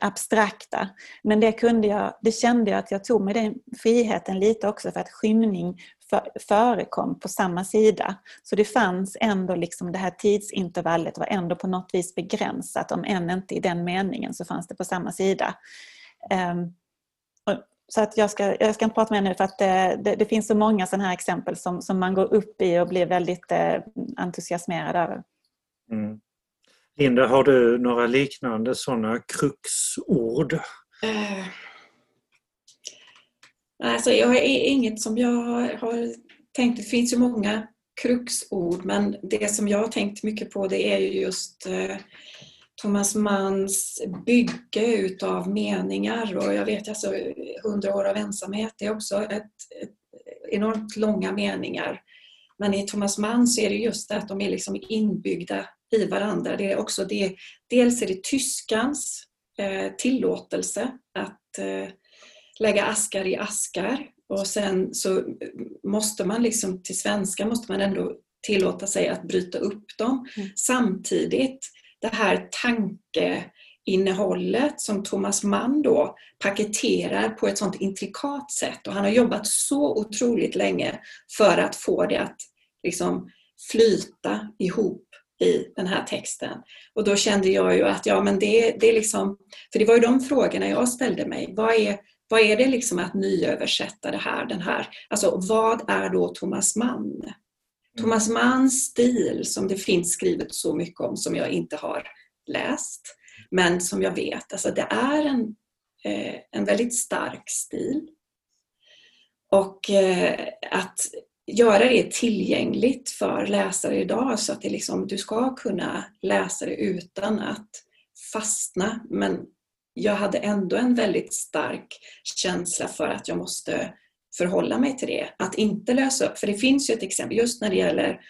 Speaker 3: abstrakta. Men det, kunde jag, det kände jag att jag tog mig den friheten lite också för att skymning för, förekom på samma sida. Så det fanns ändå liksom det här tidsintervallet var ändå på något vis begränsat. Om än inte i den meningen så fanns det på samma sida. Eh, så att jag, ska, jag ska inte prata mer nu för att det, det, det, finns så många sådana här exempel som, som man går upp i och blir väldigt eh, entusiasmerad över.
Speaker 2: Mm. Linda, har du några liknande sådana kruxord? Uh,
Speaker 5: alltså jag har inget som jag har tänkt. Det finns ju många kruxord men det som jag har tänkt mycket på det är ju just uh, Thomas Manns bygge utav meningar och jag vet alltså hundra år av ensamhet det är också ett, ett, enormt långa meningar. Men i Thomas Mann så är det just det att de är liksom inbyggda i varandra. Det är också det, dels är det tyskans eh, tillåtelse att eh, lägga askar i askar och sen så måste man liksom till svenska måste man ändå tillåta sig att bryta upp dem. Mm. Samtidigt det här tankeinnehållet som Thomas Mann då paketerar på ett sånt intrikat sätt och han har jobbat så otroligt länge för att få det att liksom flyta ihop i den här texten. Och då kände jag ju att ja men det, det är liksom, för det var ju de frågorna jag ställde mig. Vad är, vad är det liksom att nyöversätta det här, den här, alltså vad är då Thomas Mann? Thomas Manns stil som det finns skrivet så mycket om som jag inte har läst men som jag vet, alltså det är en, eh, en väldigt stark stil. Och eh, att göra det tillgängligt för läsare idag så att det liksom, du ska kunna läsa det utan att fastna. Men jag hade ändå en väldigt stark känsla för att jag måste förhålla mig till det. Att inte lösa upp, för det finns ju ett exempel just när det gäller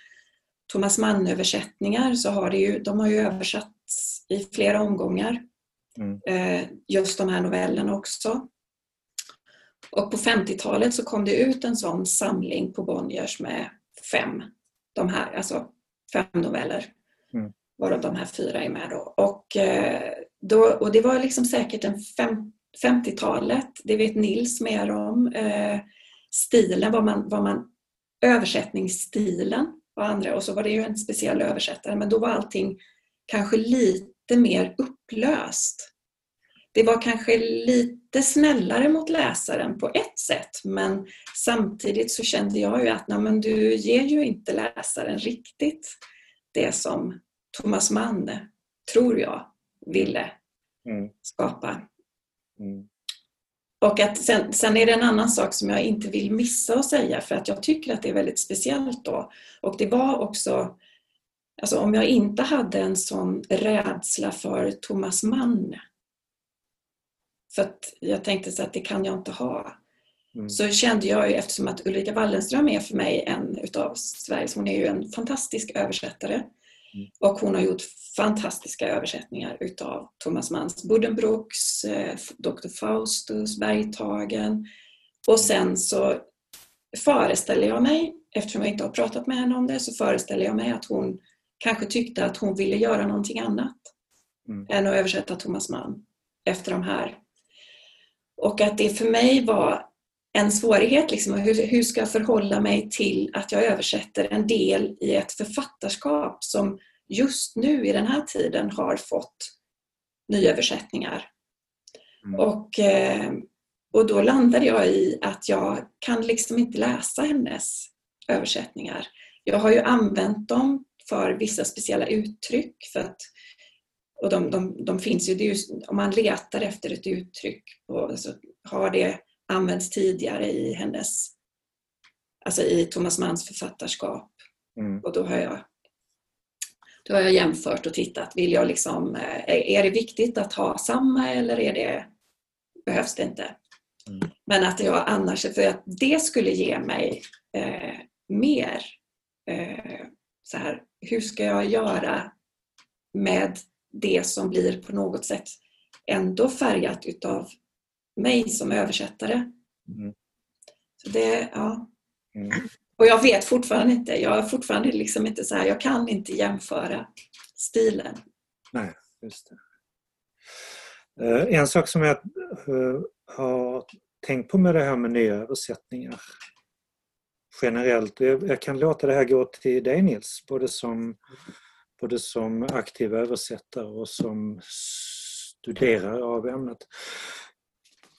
Speaker 5: Thomas Mann-översättningar så har det ju, de har ju översatts i flera omgångar. Mm. Eh, just de här novellerna också. Och på 50-talet så kom det ut en sån samling på Bonniers med fem, de här, alltså fem noveller. Mm. Varav de här fyra är med då. Och, eh, då, och det var liksom säkert en fem, 50-talet, det vet Nils mer om. Eh, stilen, vad man, vad man, översättningsstilen och andra och så var det ju en speciell översättare men då var allting kanske lite mer upplöst. Det var kanske lite snällare mot läsaren på ett sätt men samtidigt så kände jag ju att nej, men du ger ju inte läsaren riktigt det som Thomas Mann, tror jag, ville mm. skapa. Mm. Och att sen, sen, är det en annan sak som jag inte vill missa att säga för att jag tycker att det är väldigt speciellt då. Och det var också, alltså om jag inte hade en sån rädsla för Thomas Mann, för att jag tänkte så att det kan jag inte ha. Mm. Så kände jag ju eftersom att Ulrika Wallenström är för mig en utav Sveriges, hon är ju en fantastisk översättare. Mm. Och hon har gjort fantastiska översättningar utav Thomas Manns Buddenbrooks, eh, Dr. Faustus, Bergtagen. Och sen så föreställer jag mig, eftersom jag inte har pratat med henne om det, så föreställer jag mig att hon kanske tyckte att hon ville göra någonting annat mm. än att översätta Thomas Mann efter de här. Och att det för mig var en svårighet, liksom, hur, hur ska jag förhålla mig till att jag översätter en del i ett författarskap som just nu i den här tiden har fått nyöversättningar. Mm. Och, eh, och då landade jag i att jag kan liksom inte läsa hennes översättningar. Jag har ju använt dem för vissa speciella uttryck. För att, och de, de, de finns ju, ju, om man letar efter ett uttryck och så har det använts tidigare i hennes, alltså i Thomas Manns författarskap. Mm. Och då har jag då har jag jämfört och tittat. Vill jag liksom, eh, är det viktigt att ha samma eller är det, behövs det inte? Mm. Men att jag annars, för att det skulle ge mig eh, mer eh, så här, hur ska jag göra med det som blir på något sätt ändå färgat utav mig som översättare. Mm. Så det, ja. Mm. Och jag vet fortfarande inte, jag är fortfarande liksom inte så här, jag kan inte jämföra stilen.
Speaker 2: Nej, just det. Eh, en sak som jag eh, har tänkt på med det här med nya översättningar generellt, jag kan låta det här gå till dig Nils, både som, både som aktiv översättare och som studerare av ämnet.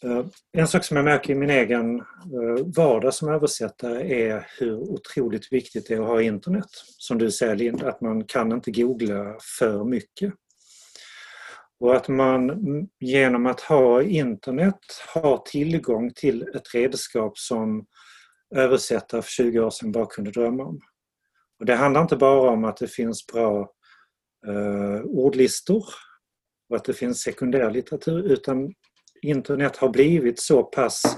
Speaker 2: Eh, en sak som jag märker i min egen eh, vardag som översättare är hur otroligt viktigt det är att ha internet. Som du säger Linda, att man kan inte googla för mycket. Och att man genom att ha internet har tillgång till ett redskap som översättare för 20 år sedan bara kunde drömma om. Och det handlar inte bara om att det finns bra eh, ordlistor och att det finns sekundärlitteratur utan internet har blivit så pass,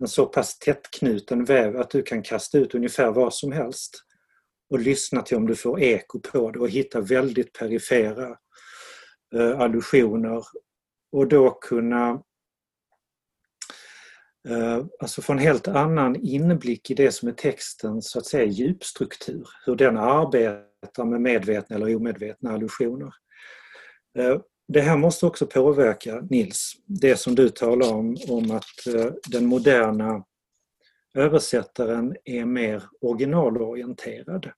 Speaker 2: en så pass tättknuten väv att du kan kasta ut ungefär vad som helst och lyssna till om du får eko på det och hitta väldigt perifera eh, allusioner och då kunna eh, alltså få en helt annan inblick i det som är textens så att säga djupstruktur, hur den arbetar med medvetna eller omedvetna allusioner. Eh, det här måste också påverka, Nils, det som du talar om, om att eh, den moderna översättaren är mer originalorienterad.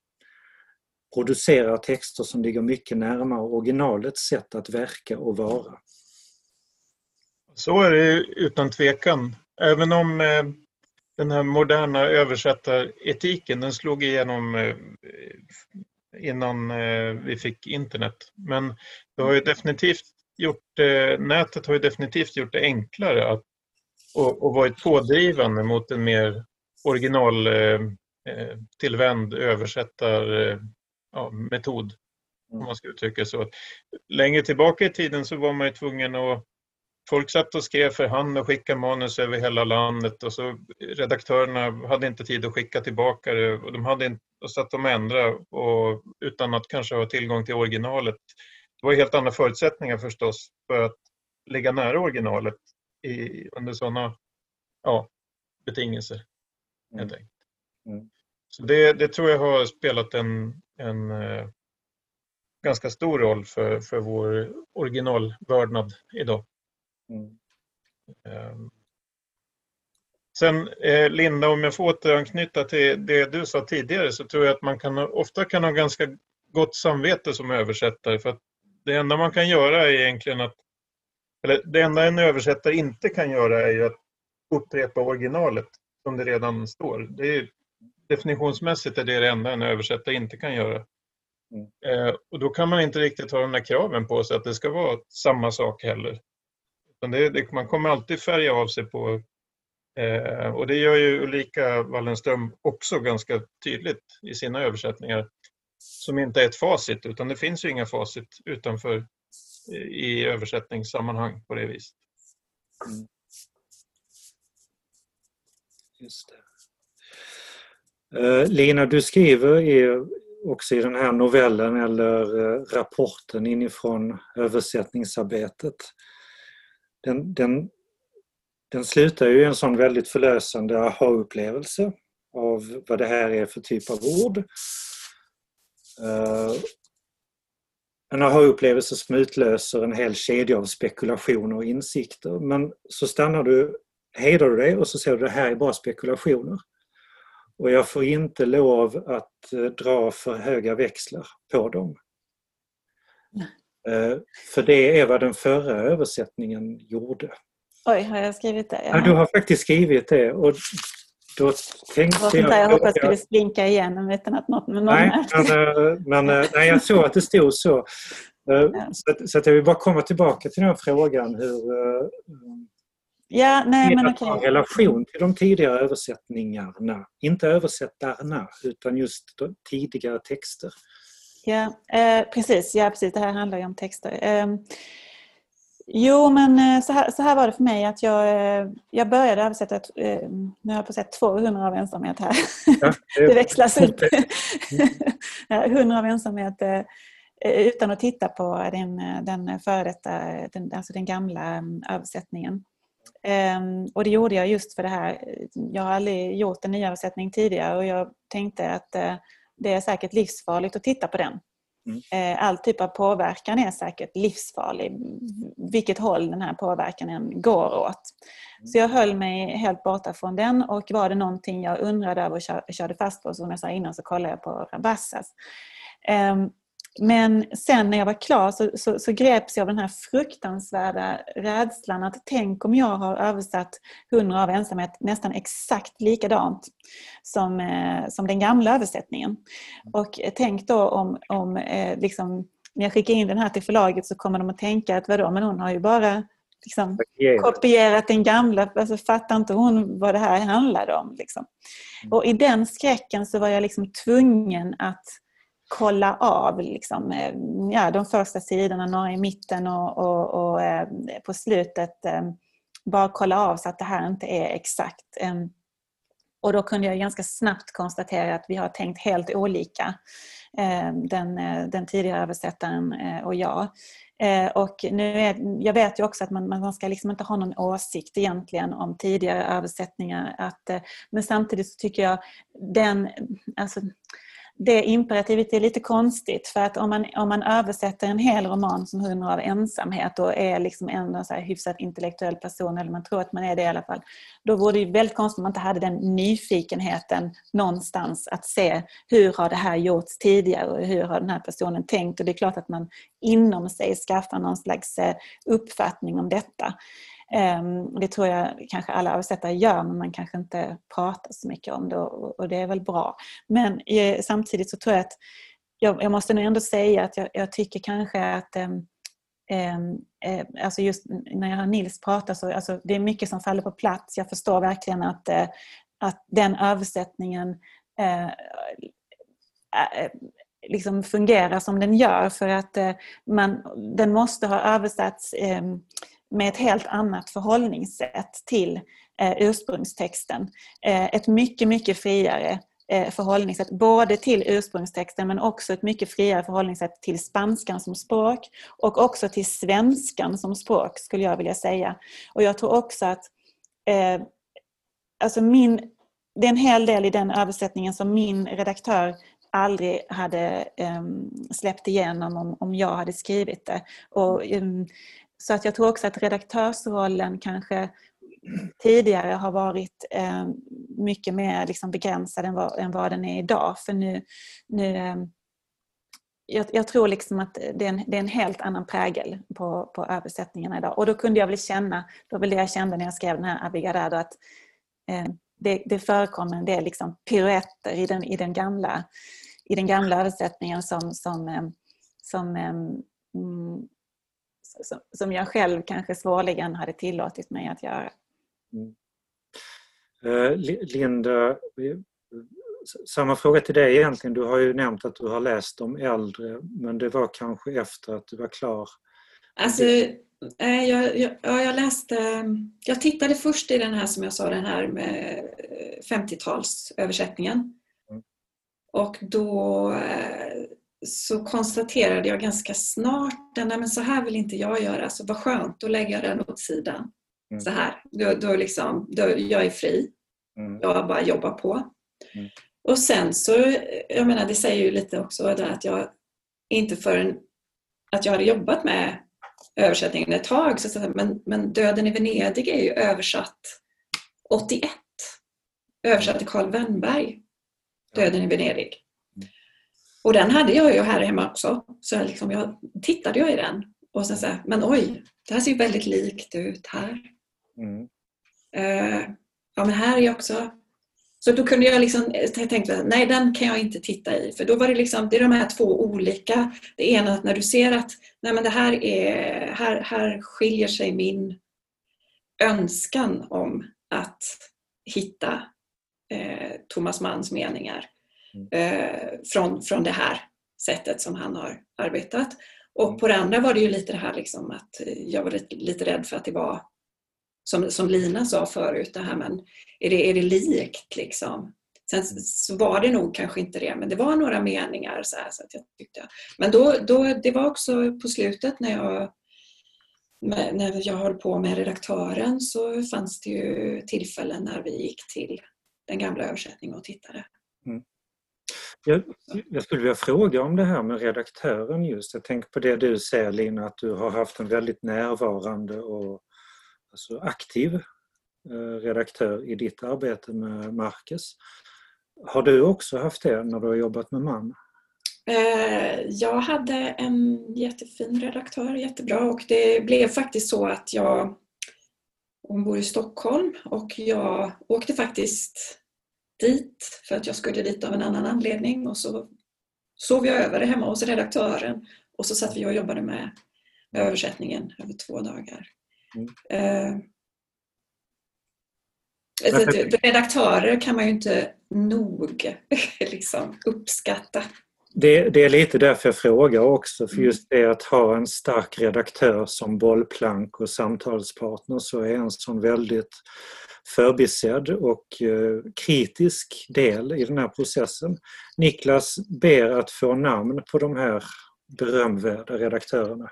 Speaker 2: Producerar texter som ligger mycket närmare originalets sätt att verka och vara.
Speaker 4: Så är det utan tvekan. Även om eh, den här moderna översättaretiken den slog igenom eh, innan vi fick internet. Men det har ju definitivt gjort, eh, nätet har ju definitivt gjort det enklare att och, och varit pådrivande mot en mer original eh, eh tillvänd översättarmetod. Ja, om man ska uttrycka så. Längre tillbaka i tiden så var man ju tvungen att folk satt och skrev för hand och skickade manus över hela landet och så redaktörerna hade inte tid att skicka tillbaka det och de hade inte, och satt och ändrade och, utan att kanske ha tillgång till originalet. Det var helt andra förutsättningar förstås för att ligga nära originalet i, under sådana ja, betingelser. Helt mm. mm. Så det, det, tror jag har spelat en, en eh, ganska stor roll för, för vår originalvördnad idag. Mm. Um, sen eh, Linda, om jag får återanknyta till det du sa tidigare så tror jag att man kan, ofta kan ha ganska gott samvete som översättare för att det enda man kan göra är egentligen att eller det enda en översättare inte kan göra är ju att upprepa originalet som det redan står. Det är, definitionsmässigt är det det enda en översättare inte kan göra. Mm. Eh, och då kan man inte riktigt ha de där kraven på sig att det ska vara samma sak heller. Det, det, man kommer alltid färga av sig på eh, och det gör ju Ulrika Wallenström också ganska tydligt i sina översättningar som inte är ett facit utan det finns ju inga facit utanför eh, i översättningssammanhang på det viset. Mm.
Speaker 2: Just det. Eh, Lina, du skriver i, också i den här novellen eller eh, rapporten inifrån översättningsarbetet. Den, den, den slutar ju i en sån väldigt förlösande aha-upplevelse av vad det här är för typ av ord. Uh, en aha-upplevelse som utlöser en hel kedja av spekulationer och insikter. Men så stannar du, hejdar du dig och så ser du det här är bara spekulationer. Och jag får inte lov att eh, dra för höga växlar på dem. Eh, för det är vad den förra översättningen gjorde.
Speaker 3: Oj, har jag skrivit det?
Speaker 2: Ja, du har faktiskt skrivit det. Och då tänkte
Speaker 3: jag... Jag hoppas att det skulle splinka igenom utan att något med någon
Speaker 2: nej, men, eh, men, nej, jag såg att det stod så. Så, så att jag vill bara komma tillbaka till den frågan hur
Speaker 3: Ja, nej, men
Speaker 2: okej. Okay. relation till de tidigare översättningarna. Inte översättarna, utan just tidigare texter.
Speaker 3: Ja, eh, precis. Ja, precis. Det här handlar ju om texter. Eh, jo, men eh, så här, så här var det för mig att jag, eh, jag började översätta, eh, nu har jag på sett 200 av ensamhet här. Ja, <laughs> det, det växlas upp. 100 <laughs> av ensamhet utan att titta på den, den före detta, den, alltså den gamla mm, översättningen. Um, och det gjorde jag just för det här. Jag har aldrig gjort en nyöversättning tidigare och jag tänkte att uh, det är säkert livsfarligt att titta på den. Mm. Uh, all typ av påverkan är säkert livsfarlig, vilket håll den här påverkan går åt. Mm. Så jag höll mig helt borta från den och var det någonting jag undrade över och körde fast på, som jag sa innan, så kollade jag på Rabassas. Um, men sen när jag var klar så, så, så greps jag av den här fruktansvärda rädslan att tänk om jag har översatt Hundra av ensamhet nästan exakt likadant som, eh, som den gamla översättningen. Och tänk då om, om eh, liksom, när jag skickar in den här till förlaget så kommer de att tänka att vadå, men hon har ju bara liksom, kopierat den gamla, alltså fattar inte hon vad det här handlade om? Liksom. Mm. Och i den skräcken så var jag liksom tvungen att kolla av liksom, eh, ja, de första sidorna, några i mitten och, och, och eh, på slutet eh, bara kolla av så att det här inte är exakt. Eh, och då kunde jag ganska snabbt konstatera att vi har tänkt helt olika, eh, den, den tidigare översättaren och jag. Och nu är, jag vet ju också att man, man ska liksom inte ha någon åsikt egentligen om tidigare översättningar. Att, men samtidigt så tycker jag den, alltså, det imperativet är lite konstigt för att om man, om man översätter en hel roman som Hundra av ensamhet och är liksom en så här hyfsat intellektuell person, eller man tror att man är det i alla fall, då vore det väldigt konstigt om man inte hade den nyfikenheten någonstans att se hur har det här gjorts tidigare och hur har den här personen tänkt och det är klart att man inom sig skaffar någon slags eh, uppfattning om detta. Ehm, det tror jag kanske alla översättare gör men man kanske inte pratar så mycket om det och det är väl bra. Men eh, samtidigt så tror jag att jag, måste nog ändå säga att jag, tycker kanske att ehm, ehm, eh, alltså just när jag hör Nils prata så alltså det är mycket som faller på plats. Jag förstår verkligen att, eh, att den översättningen liksom fungerar som den gör för att man, den måste ha översatts med ett helt annat förhållningssätt till eh, ursprungstexten. Eh, ett mycket, mycket friare eh, förhållningssätt både till ursprungstexten men också ett mycket friare förhållningssätt till spanskan som språk och också till svenskan som språk skulle jag vilja säga. Och jag tror också att eh, alltså min, det är en hel del i den översättningen som min redaktör aldrig hade um, släppt igenom om, om jag hade skrivit det. Och, um, så att jag tror också att redaktörsrollen kanske tidigare har varit eh, mycket mer liksom begränsad än vad, än vad den är idag. För nu, nu eh, jag, jag, tror liksom att det är, en, det är en helt annan prägel på, på översättningarna idag. Och då kunde jag väl känna, då var det jag kände när jag skrev den här Abigarado, att eh, det, det förekommer en del liksom piruetter i den, i den, gamla, i den gamla översättningen som, som, eh, som, eh, mm, som, som jag själv kanske svårligen hade tillåtit mig att göra. Mm.
Speaker 2: Eh, Linda, samma fråga till dig egentligen. Du har ju nämnt att du har läst de äldre men det var kanske efter att du var klar.
Speaker 5: Alltså, eh, jag, jag, jag läste, jag tittade först i den här som jag sa, den här med 50-talsöversättningen. Mm. Och då eh, så konstaterade jag ganska snart att men så här vill inte jag göra, så vad skönt, då lägger jag den åt sidan. Mm. Så här, då, då liksom, då, jag är fri. Mm. Jag bara jobbar på. Mm. Och sen så, jag menar det säger ju lite också att jag inte förrän att jag hade jobbat med översättningen ett tag, så, men, men Döden i Venedig är ju översatt 81. Översatt till Karl Wennberg, Döden i Venedig. Och den hade jag ju här hemma också. Så jag, liksom, jag tittade jag i den och sen så här, men oj, det här ser ju väldigt likt ut här. Mm. Uh, ja men här är också... Så då kunde jag liksom, jag tänkte, nej den kan jag inte titta i. För då var det liksom, det är de här två olika. Det ena att när du ser att, nej men det här är, här, här skiljer sig min önskan om att hitta eh, Thomas Manns meningar. Eh, från, från det här sättet som han har arbetat. Och mm. på det andra var det ju lite det här liksom att jag var lite, lite rädd för att det var som, som Lina sa förut, det här men är det, är det likt liksom? Sen mm. så var det nog kanske inte det, men det var några meningar så, här, så att jag tyckte. Men då, då, det var också på slutet när jag när jag höll på med redaktören så fanns det ju tillfällen när vi gick till den gamla översättningen och tittade. Mm.
Speaker 2: Jag, jag, skulle vilja fråga om det här med redaktören just. Jag tänker på det du säger Lina, att du har haft en väldigt närvarande och alltså aktiv eh, redaktör i ditt arbete med Marcus. Har du också haft det när du har jobbat med man?
Speaker 5: Eh, jag hade en jättefin redaktör, jättebra och det blev faktiskt så att jag hon bor i Stockholm och jag åkte faktiskt dit för att jag skulle dit av en annan anledning och så sov jag över hemma hos redaktören och så satt vi och jobbade med översättningen över två dagar. Mm. Eh, redaktörer kan man ju inte nog <laughs> liksom, uppskatta.
Speaker 2: Det, det, är lite därför jag frågar också, för mm. just det att ha en stark redaktör som bollplank och samtalspartner så är en sån väldigt förbisedd och eh, kritisk del i den här processen. Niklas ber att få namn på de här berömvärda redaktörerna.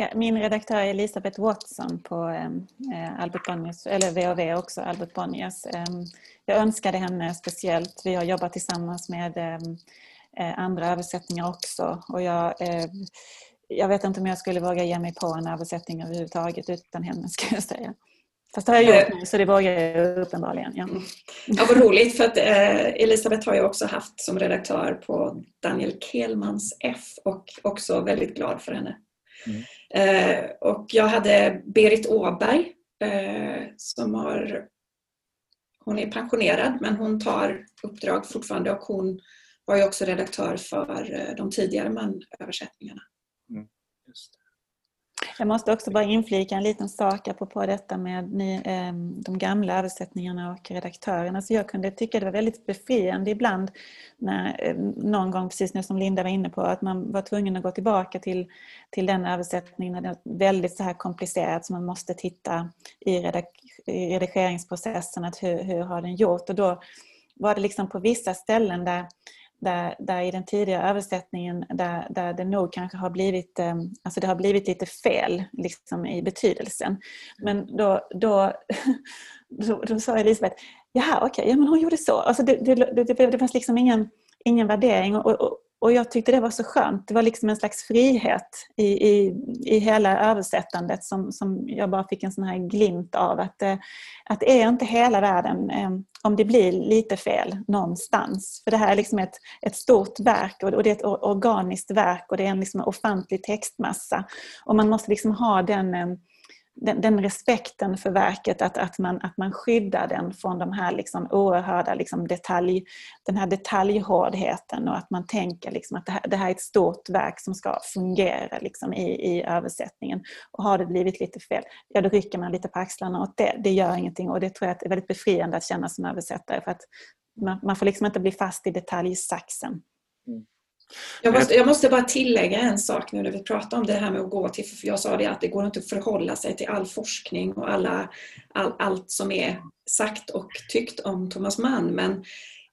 Speaker 3: Ja, min redaktör är Elisabeth Watson på ehm, eh, Albert Bonniers, eller VOV också, Albert Bonniers. Eh, jag önskade henne speciellt. Vi har jobbat tillsammans med ehm, eh, andra översättningar också och jag eh, jag vet inte om jag skulle våga ge mig på en översättning överhuvudtaget utan henne <laughs> ska jag säga. Fast det har jag gjort nu så det vågar jag uppenbarligen. Ja. Mm.
Speaker 5: Ja, vad roligt för att eh, Elisabeth har jag också haft som redaktör på Daniel Kelmans F och också väldigt glad för henne. Mm. Eh, och jag hade Berit Åberg eh, som har hon är pensionerad men hon tar uppdrag fortfarande och hon var ju också redaktör för eh, de tidigare manöversättningarna. Mm.
Speaker 3: Jag måste också bara inflika en liten sak apropå detta med ni, ehm, de gamla översättningarna och redaktörerna. Så jag kunde tycka det var väldigt befriande ibland, när, eh, någon gång precis nu som Linda var inne på, att man var tvungen att gå tillbaka till, till den översättningen när det var väldigt så här komplicerat så man måste titta i, redak, i redigeringsprocessen, att hur, hur har den gjort? Och då var det liksom på vissa ställen där där, där i den tidigare översättningen där, där det nog kanske har blivit, eh, alltså det har blivit lite fel liksom, i betydelsen. Men då, då, <laughs> då, då sa Elisabeth, jaha okej, okay, ja, men hon gjorde så. Alltså det, det, det, det fanns liksom ingen, ingen värdering. Och, och, och jag tyckte det var så skönt. Det var liksom en slags frihet i, i, i hela översättandet som, som jag bara fick en sån här glimt av. Att, eh, att det är inte hela världen eh, om det blir lite fel någonstans. För det här är liksom ett, ett stort verk och det är ett organiskt verk och det är en liksom ofantlig textmassa. Och man måste liksom ha den eh, den, den, respekten för verket, att, att, man, att man skyddar den från de här liksom oerhörda liksom detalj, den här detaljhårdheten och att man tänker liksom att det här, det här är ett stort verk som ska fungera liksom i, i översättningen. Och har det blivit lite fel, ja då rycker man lite på axlarna åt det. Det gör ingenting och det tror jag är väldigt befriande att känna som översättare för att man, man får liksom inte bli fast i detaljsaxen. Mm.
Speaker 5: Jag måste, jag måste, bara tillägga en sak nu när vi pratar om det här med att gå till, för jag sa det att det går inte att förhålla sig till all forskning och alla, all, allt som är sagt och tyckt om Thomas Mann. Men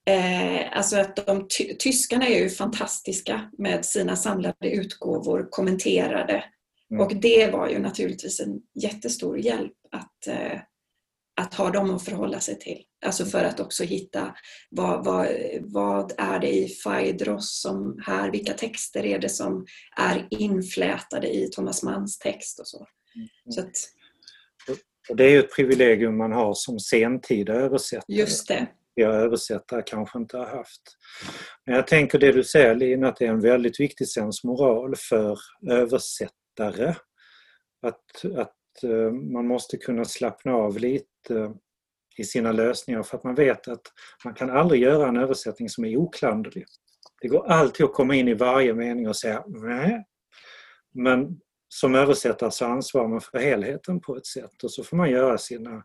Speaker 5: eh, alltså att de ty, tyskarna är ju fantastiska med sina samlade utgåvor kommenterade. Mm. Och det var ju naturligtvis en jättestor hjälp att eh, att ha dem att förhålla sig till. Alltså för att också hitta vad, vad, vad är det i Phaedros som här, vilka texter är det som är inflätade i Thomas Manns text och så. Mm. så att,
Speaker 2: och det är ju ett privilegium man har som sentida översättare.
Speaker 5: Just det.
Speaker 2: Jag översättare kanske inte har haft. Men jag tänker det du säger Lin, att det är en väldigt viktig sensmoral för översättare. Att, att Eh, man måste kunna slappna av lite i sina lösningar för att man vet att man kan aldrig göra en översättning som är oklanderlig. Det går alltid att komma in i varje mening och säga nej. Men som översättare så ansvarar man för helheten på ett sätt och så får man göra sina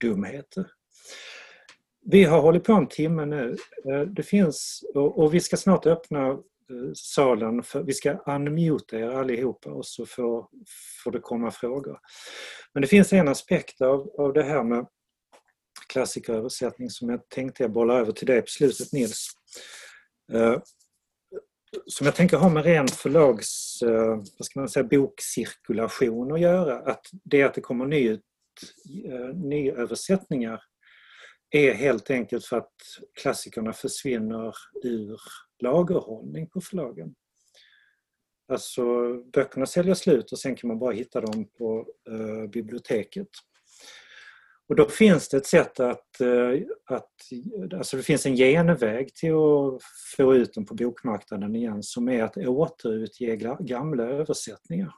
Speaker 2: dumheter. Vi har hållit på en timme nu. Eh, det finns, och vi ska snart öppna eh, salen. För, vi ska unmuta er allihopa och så får, får det komma frågor. Men det finns en aspekt av, av det här med klassikeröversättning som jag tänkte jag bollar över till dig på slutet Nils. Eh, som jag tänker har med ren förlags, eh, vad ska man säga, bokcirkulation att göra. Att det att det kommer ny, eh, nyöversättningar är helt enkelt för att klassikerna försvinner ur lagerhållning på förlagen. Alltså böckerna säljer slut och sen kan man bara hitta dem på eh, biblioteket. Och då finns det ett sätt att, eh, att alltså det finns en genväg till att få ut dem på bokmarknaden igen som är att återutge gamla översättningar.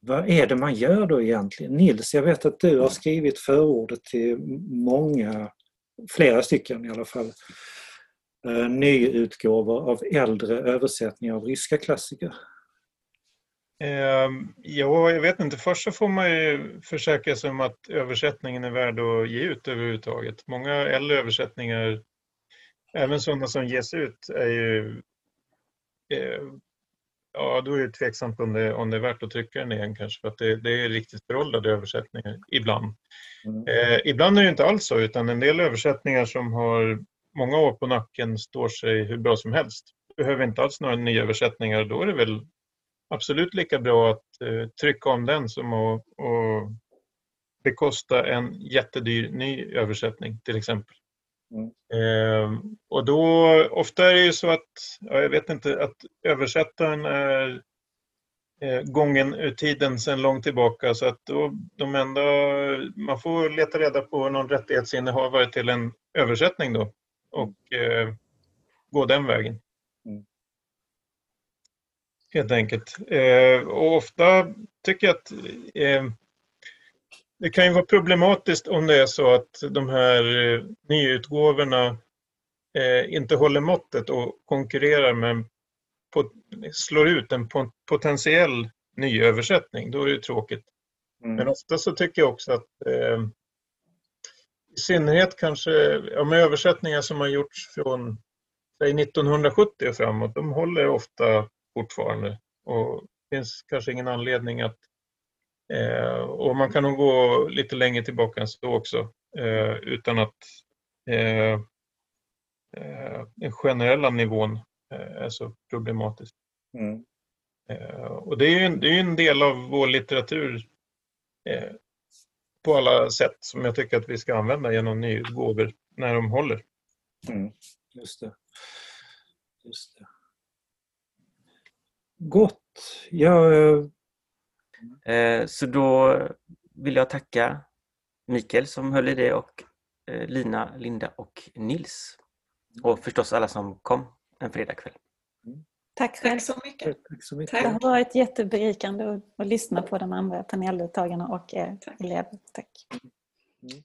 Speaker 2: Vad är det man gör då egentligen? Nils, jag vet att du har skrivit förordet till många, flera stycken i alla fall, eh, nyutgåvor av äldre översättningar av ryska klassiker?
Speaker 4: Eh, ja, jag vet inte. Först så får man ju försäkra sig om att översättningen är värd att ge ut överhuvudtaget. Många äldre översättningar, även sådana som ges ut, är ju eh, Ja, då är det tveksamt om det, om det är värt att trycka den igen kanske för att det, det är riktigt föråldrade översättningar ibland. Mm. Eh, ibland är det inte alls så utan en del översättningar som har många år på nacken står sig hur bra som helst. Behöver inte alls några nya översättningar. Då är det väl absolut lika bra att eh, trycka om den som att och bekosta en jättedyr ny översättning till exempel. Mm. Eh, och då, ofta är det ju så att, ja, jag vet inte, att översättaren är eh, gången ur tiden sedan långt tillbaka så att då, de enda, man får leta reda på någon rättighetsinnehavare till en översättning då och eh, gå den vägen. Helt enkelt. Eh, och ofta tycker jag att eh, det kan ju vara problematiskt om det är så att de här eh, nyutgåvorna eh, inte håller måttet och konkurrerar med, slår ut en potentiell nyöversättning, då är det tråkigt. Mm. Men ofta så tycker jag också att i synnerhet kanske ja, med översättningar som har gjorts från säg 1970 och framåt, de håller ofta fortfarande. Och det finns kanske ingen anledning att eh, och man kan nog gå lite längre tillbaka än så också eh, utan att eh, eh den generella nivån eh, är så problematisk. Mm. Eh, och det är ju en, det är en del av vår litteratur på alla sätt som jag tycker att vi ska använda genom nyutgåvor när de håller.
Speaker 2: Mm, just det. Just det. Gott. Ja,
Speaker 6: eh, så då vill jag tacka Mikael som höll i det och eh, Lina, Linda och Nils. Och förstås alla som kom en fredagkväll.
Speaker 3: Tack själv.
Speaker 5: Tack så mycket.
Speaker 2: Tack så mycket.
Speaker 3: Det har varit jätteberikande att, att lyssna på de andra paneldeltagarna och er elever. Tack. Mm.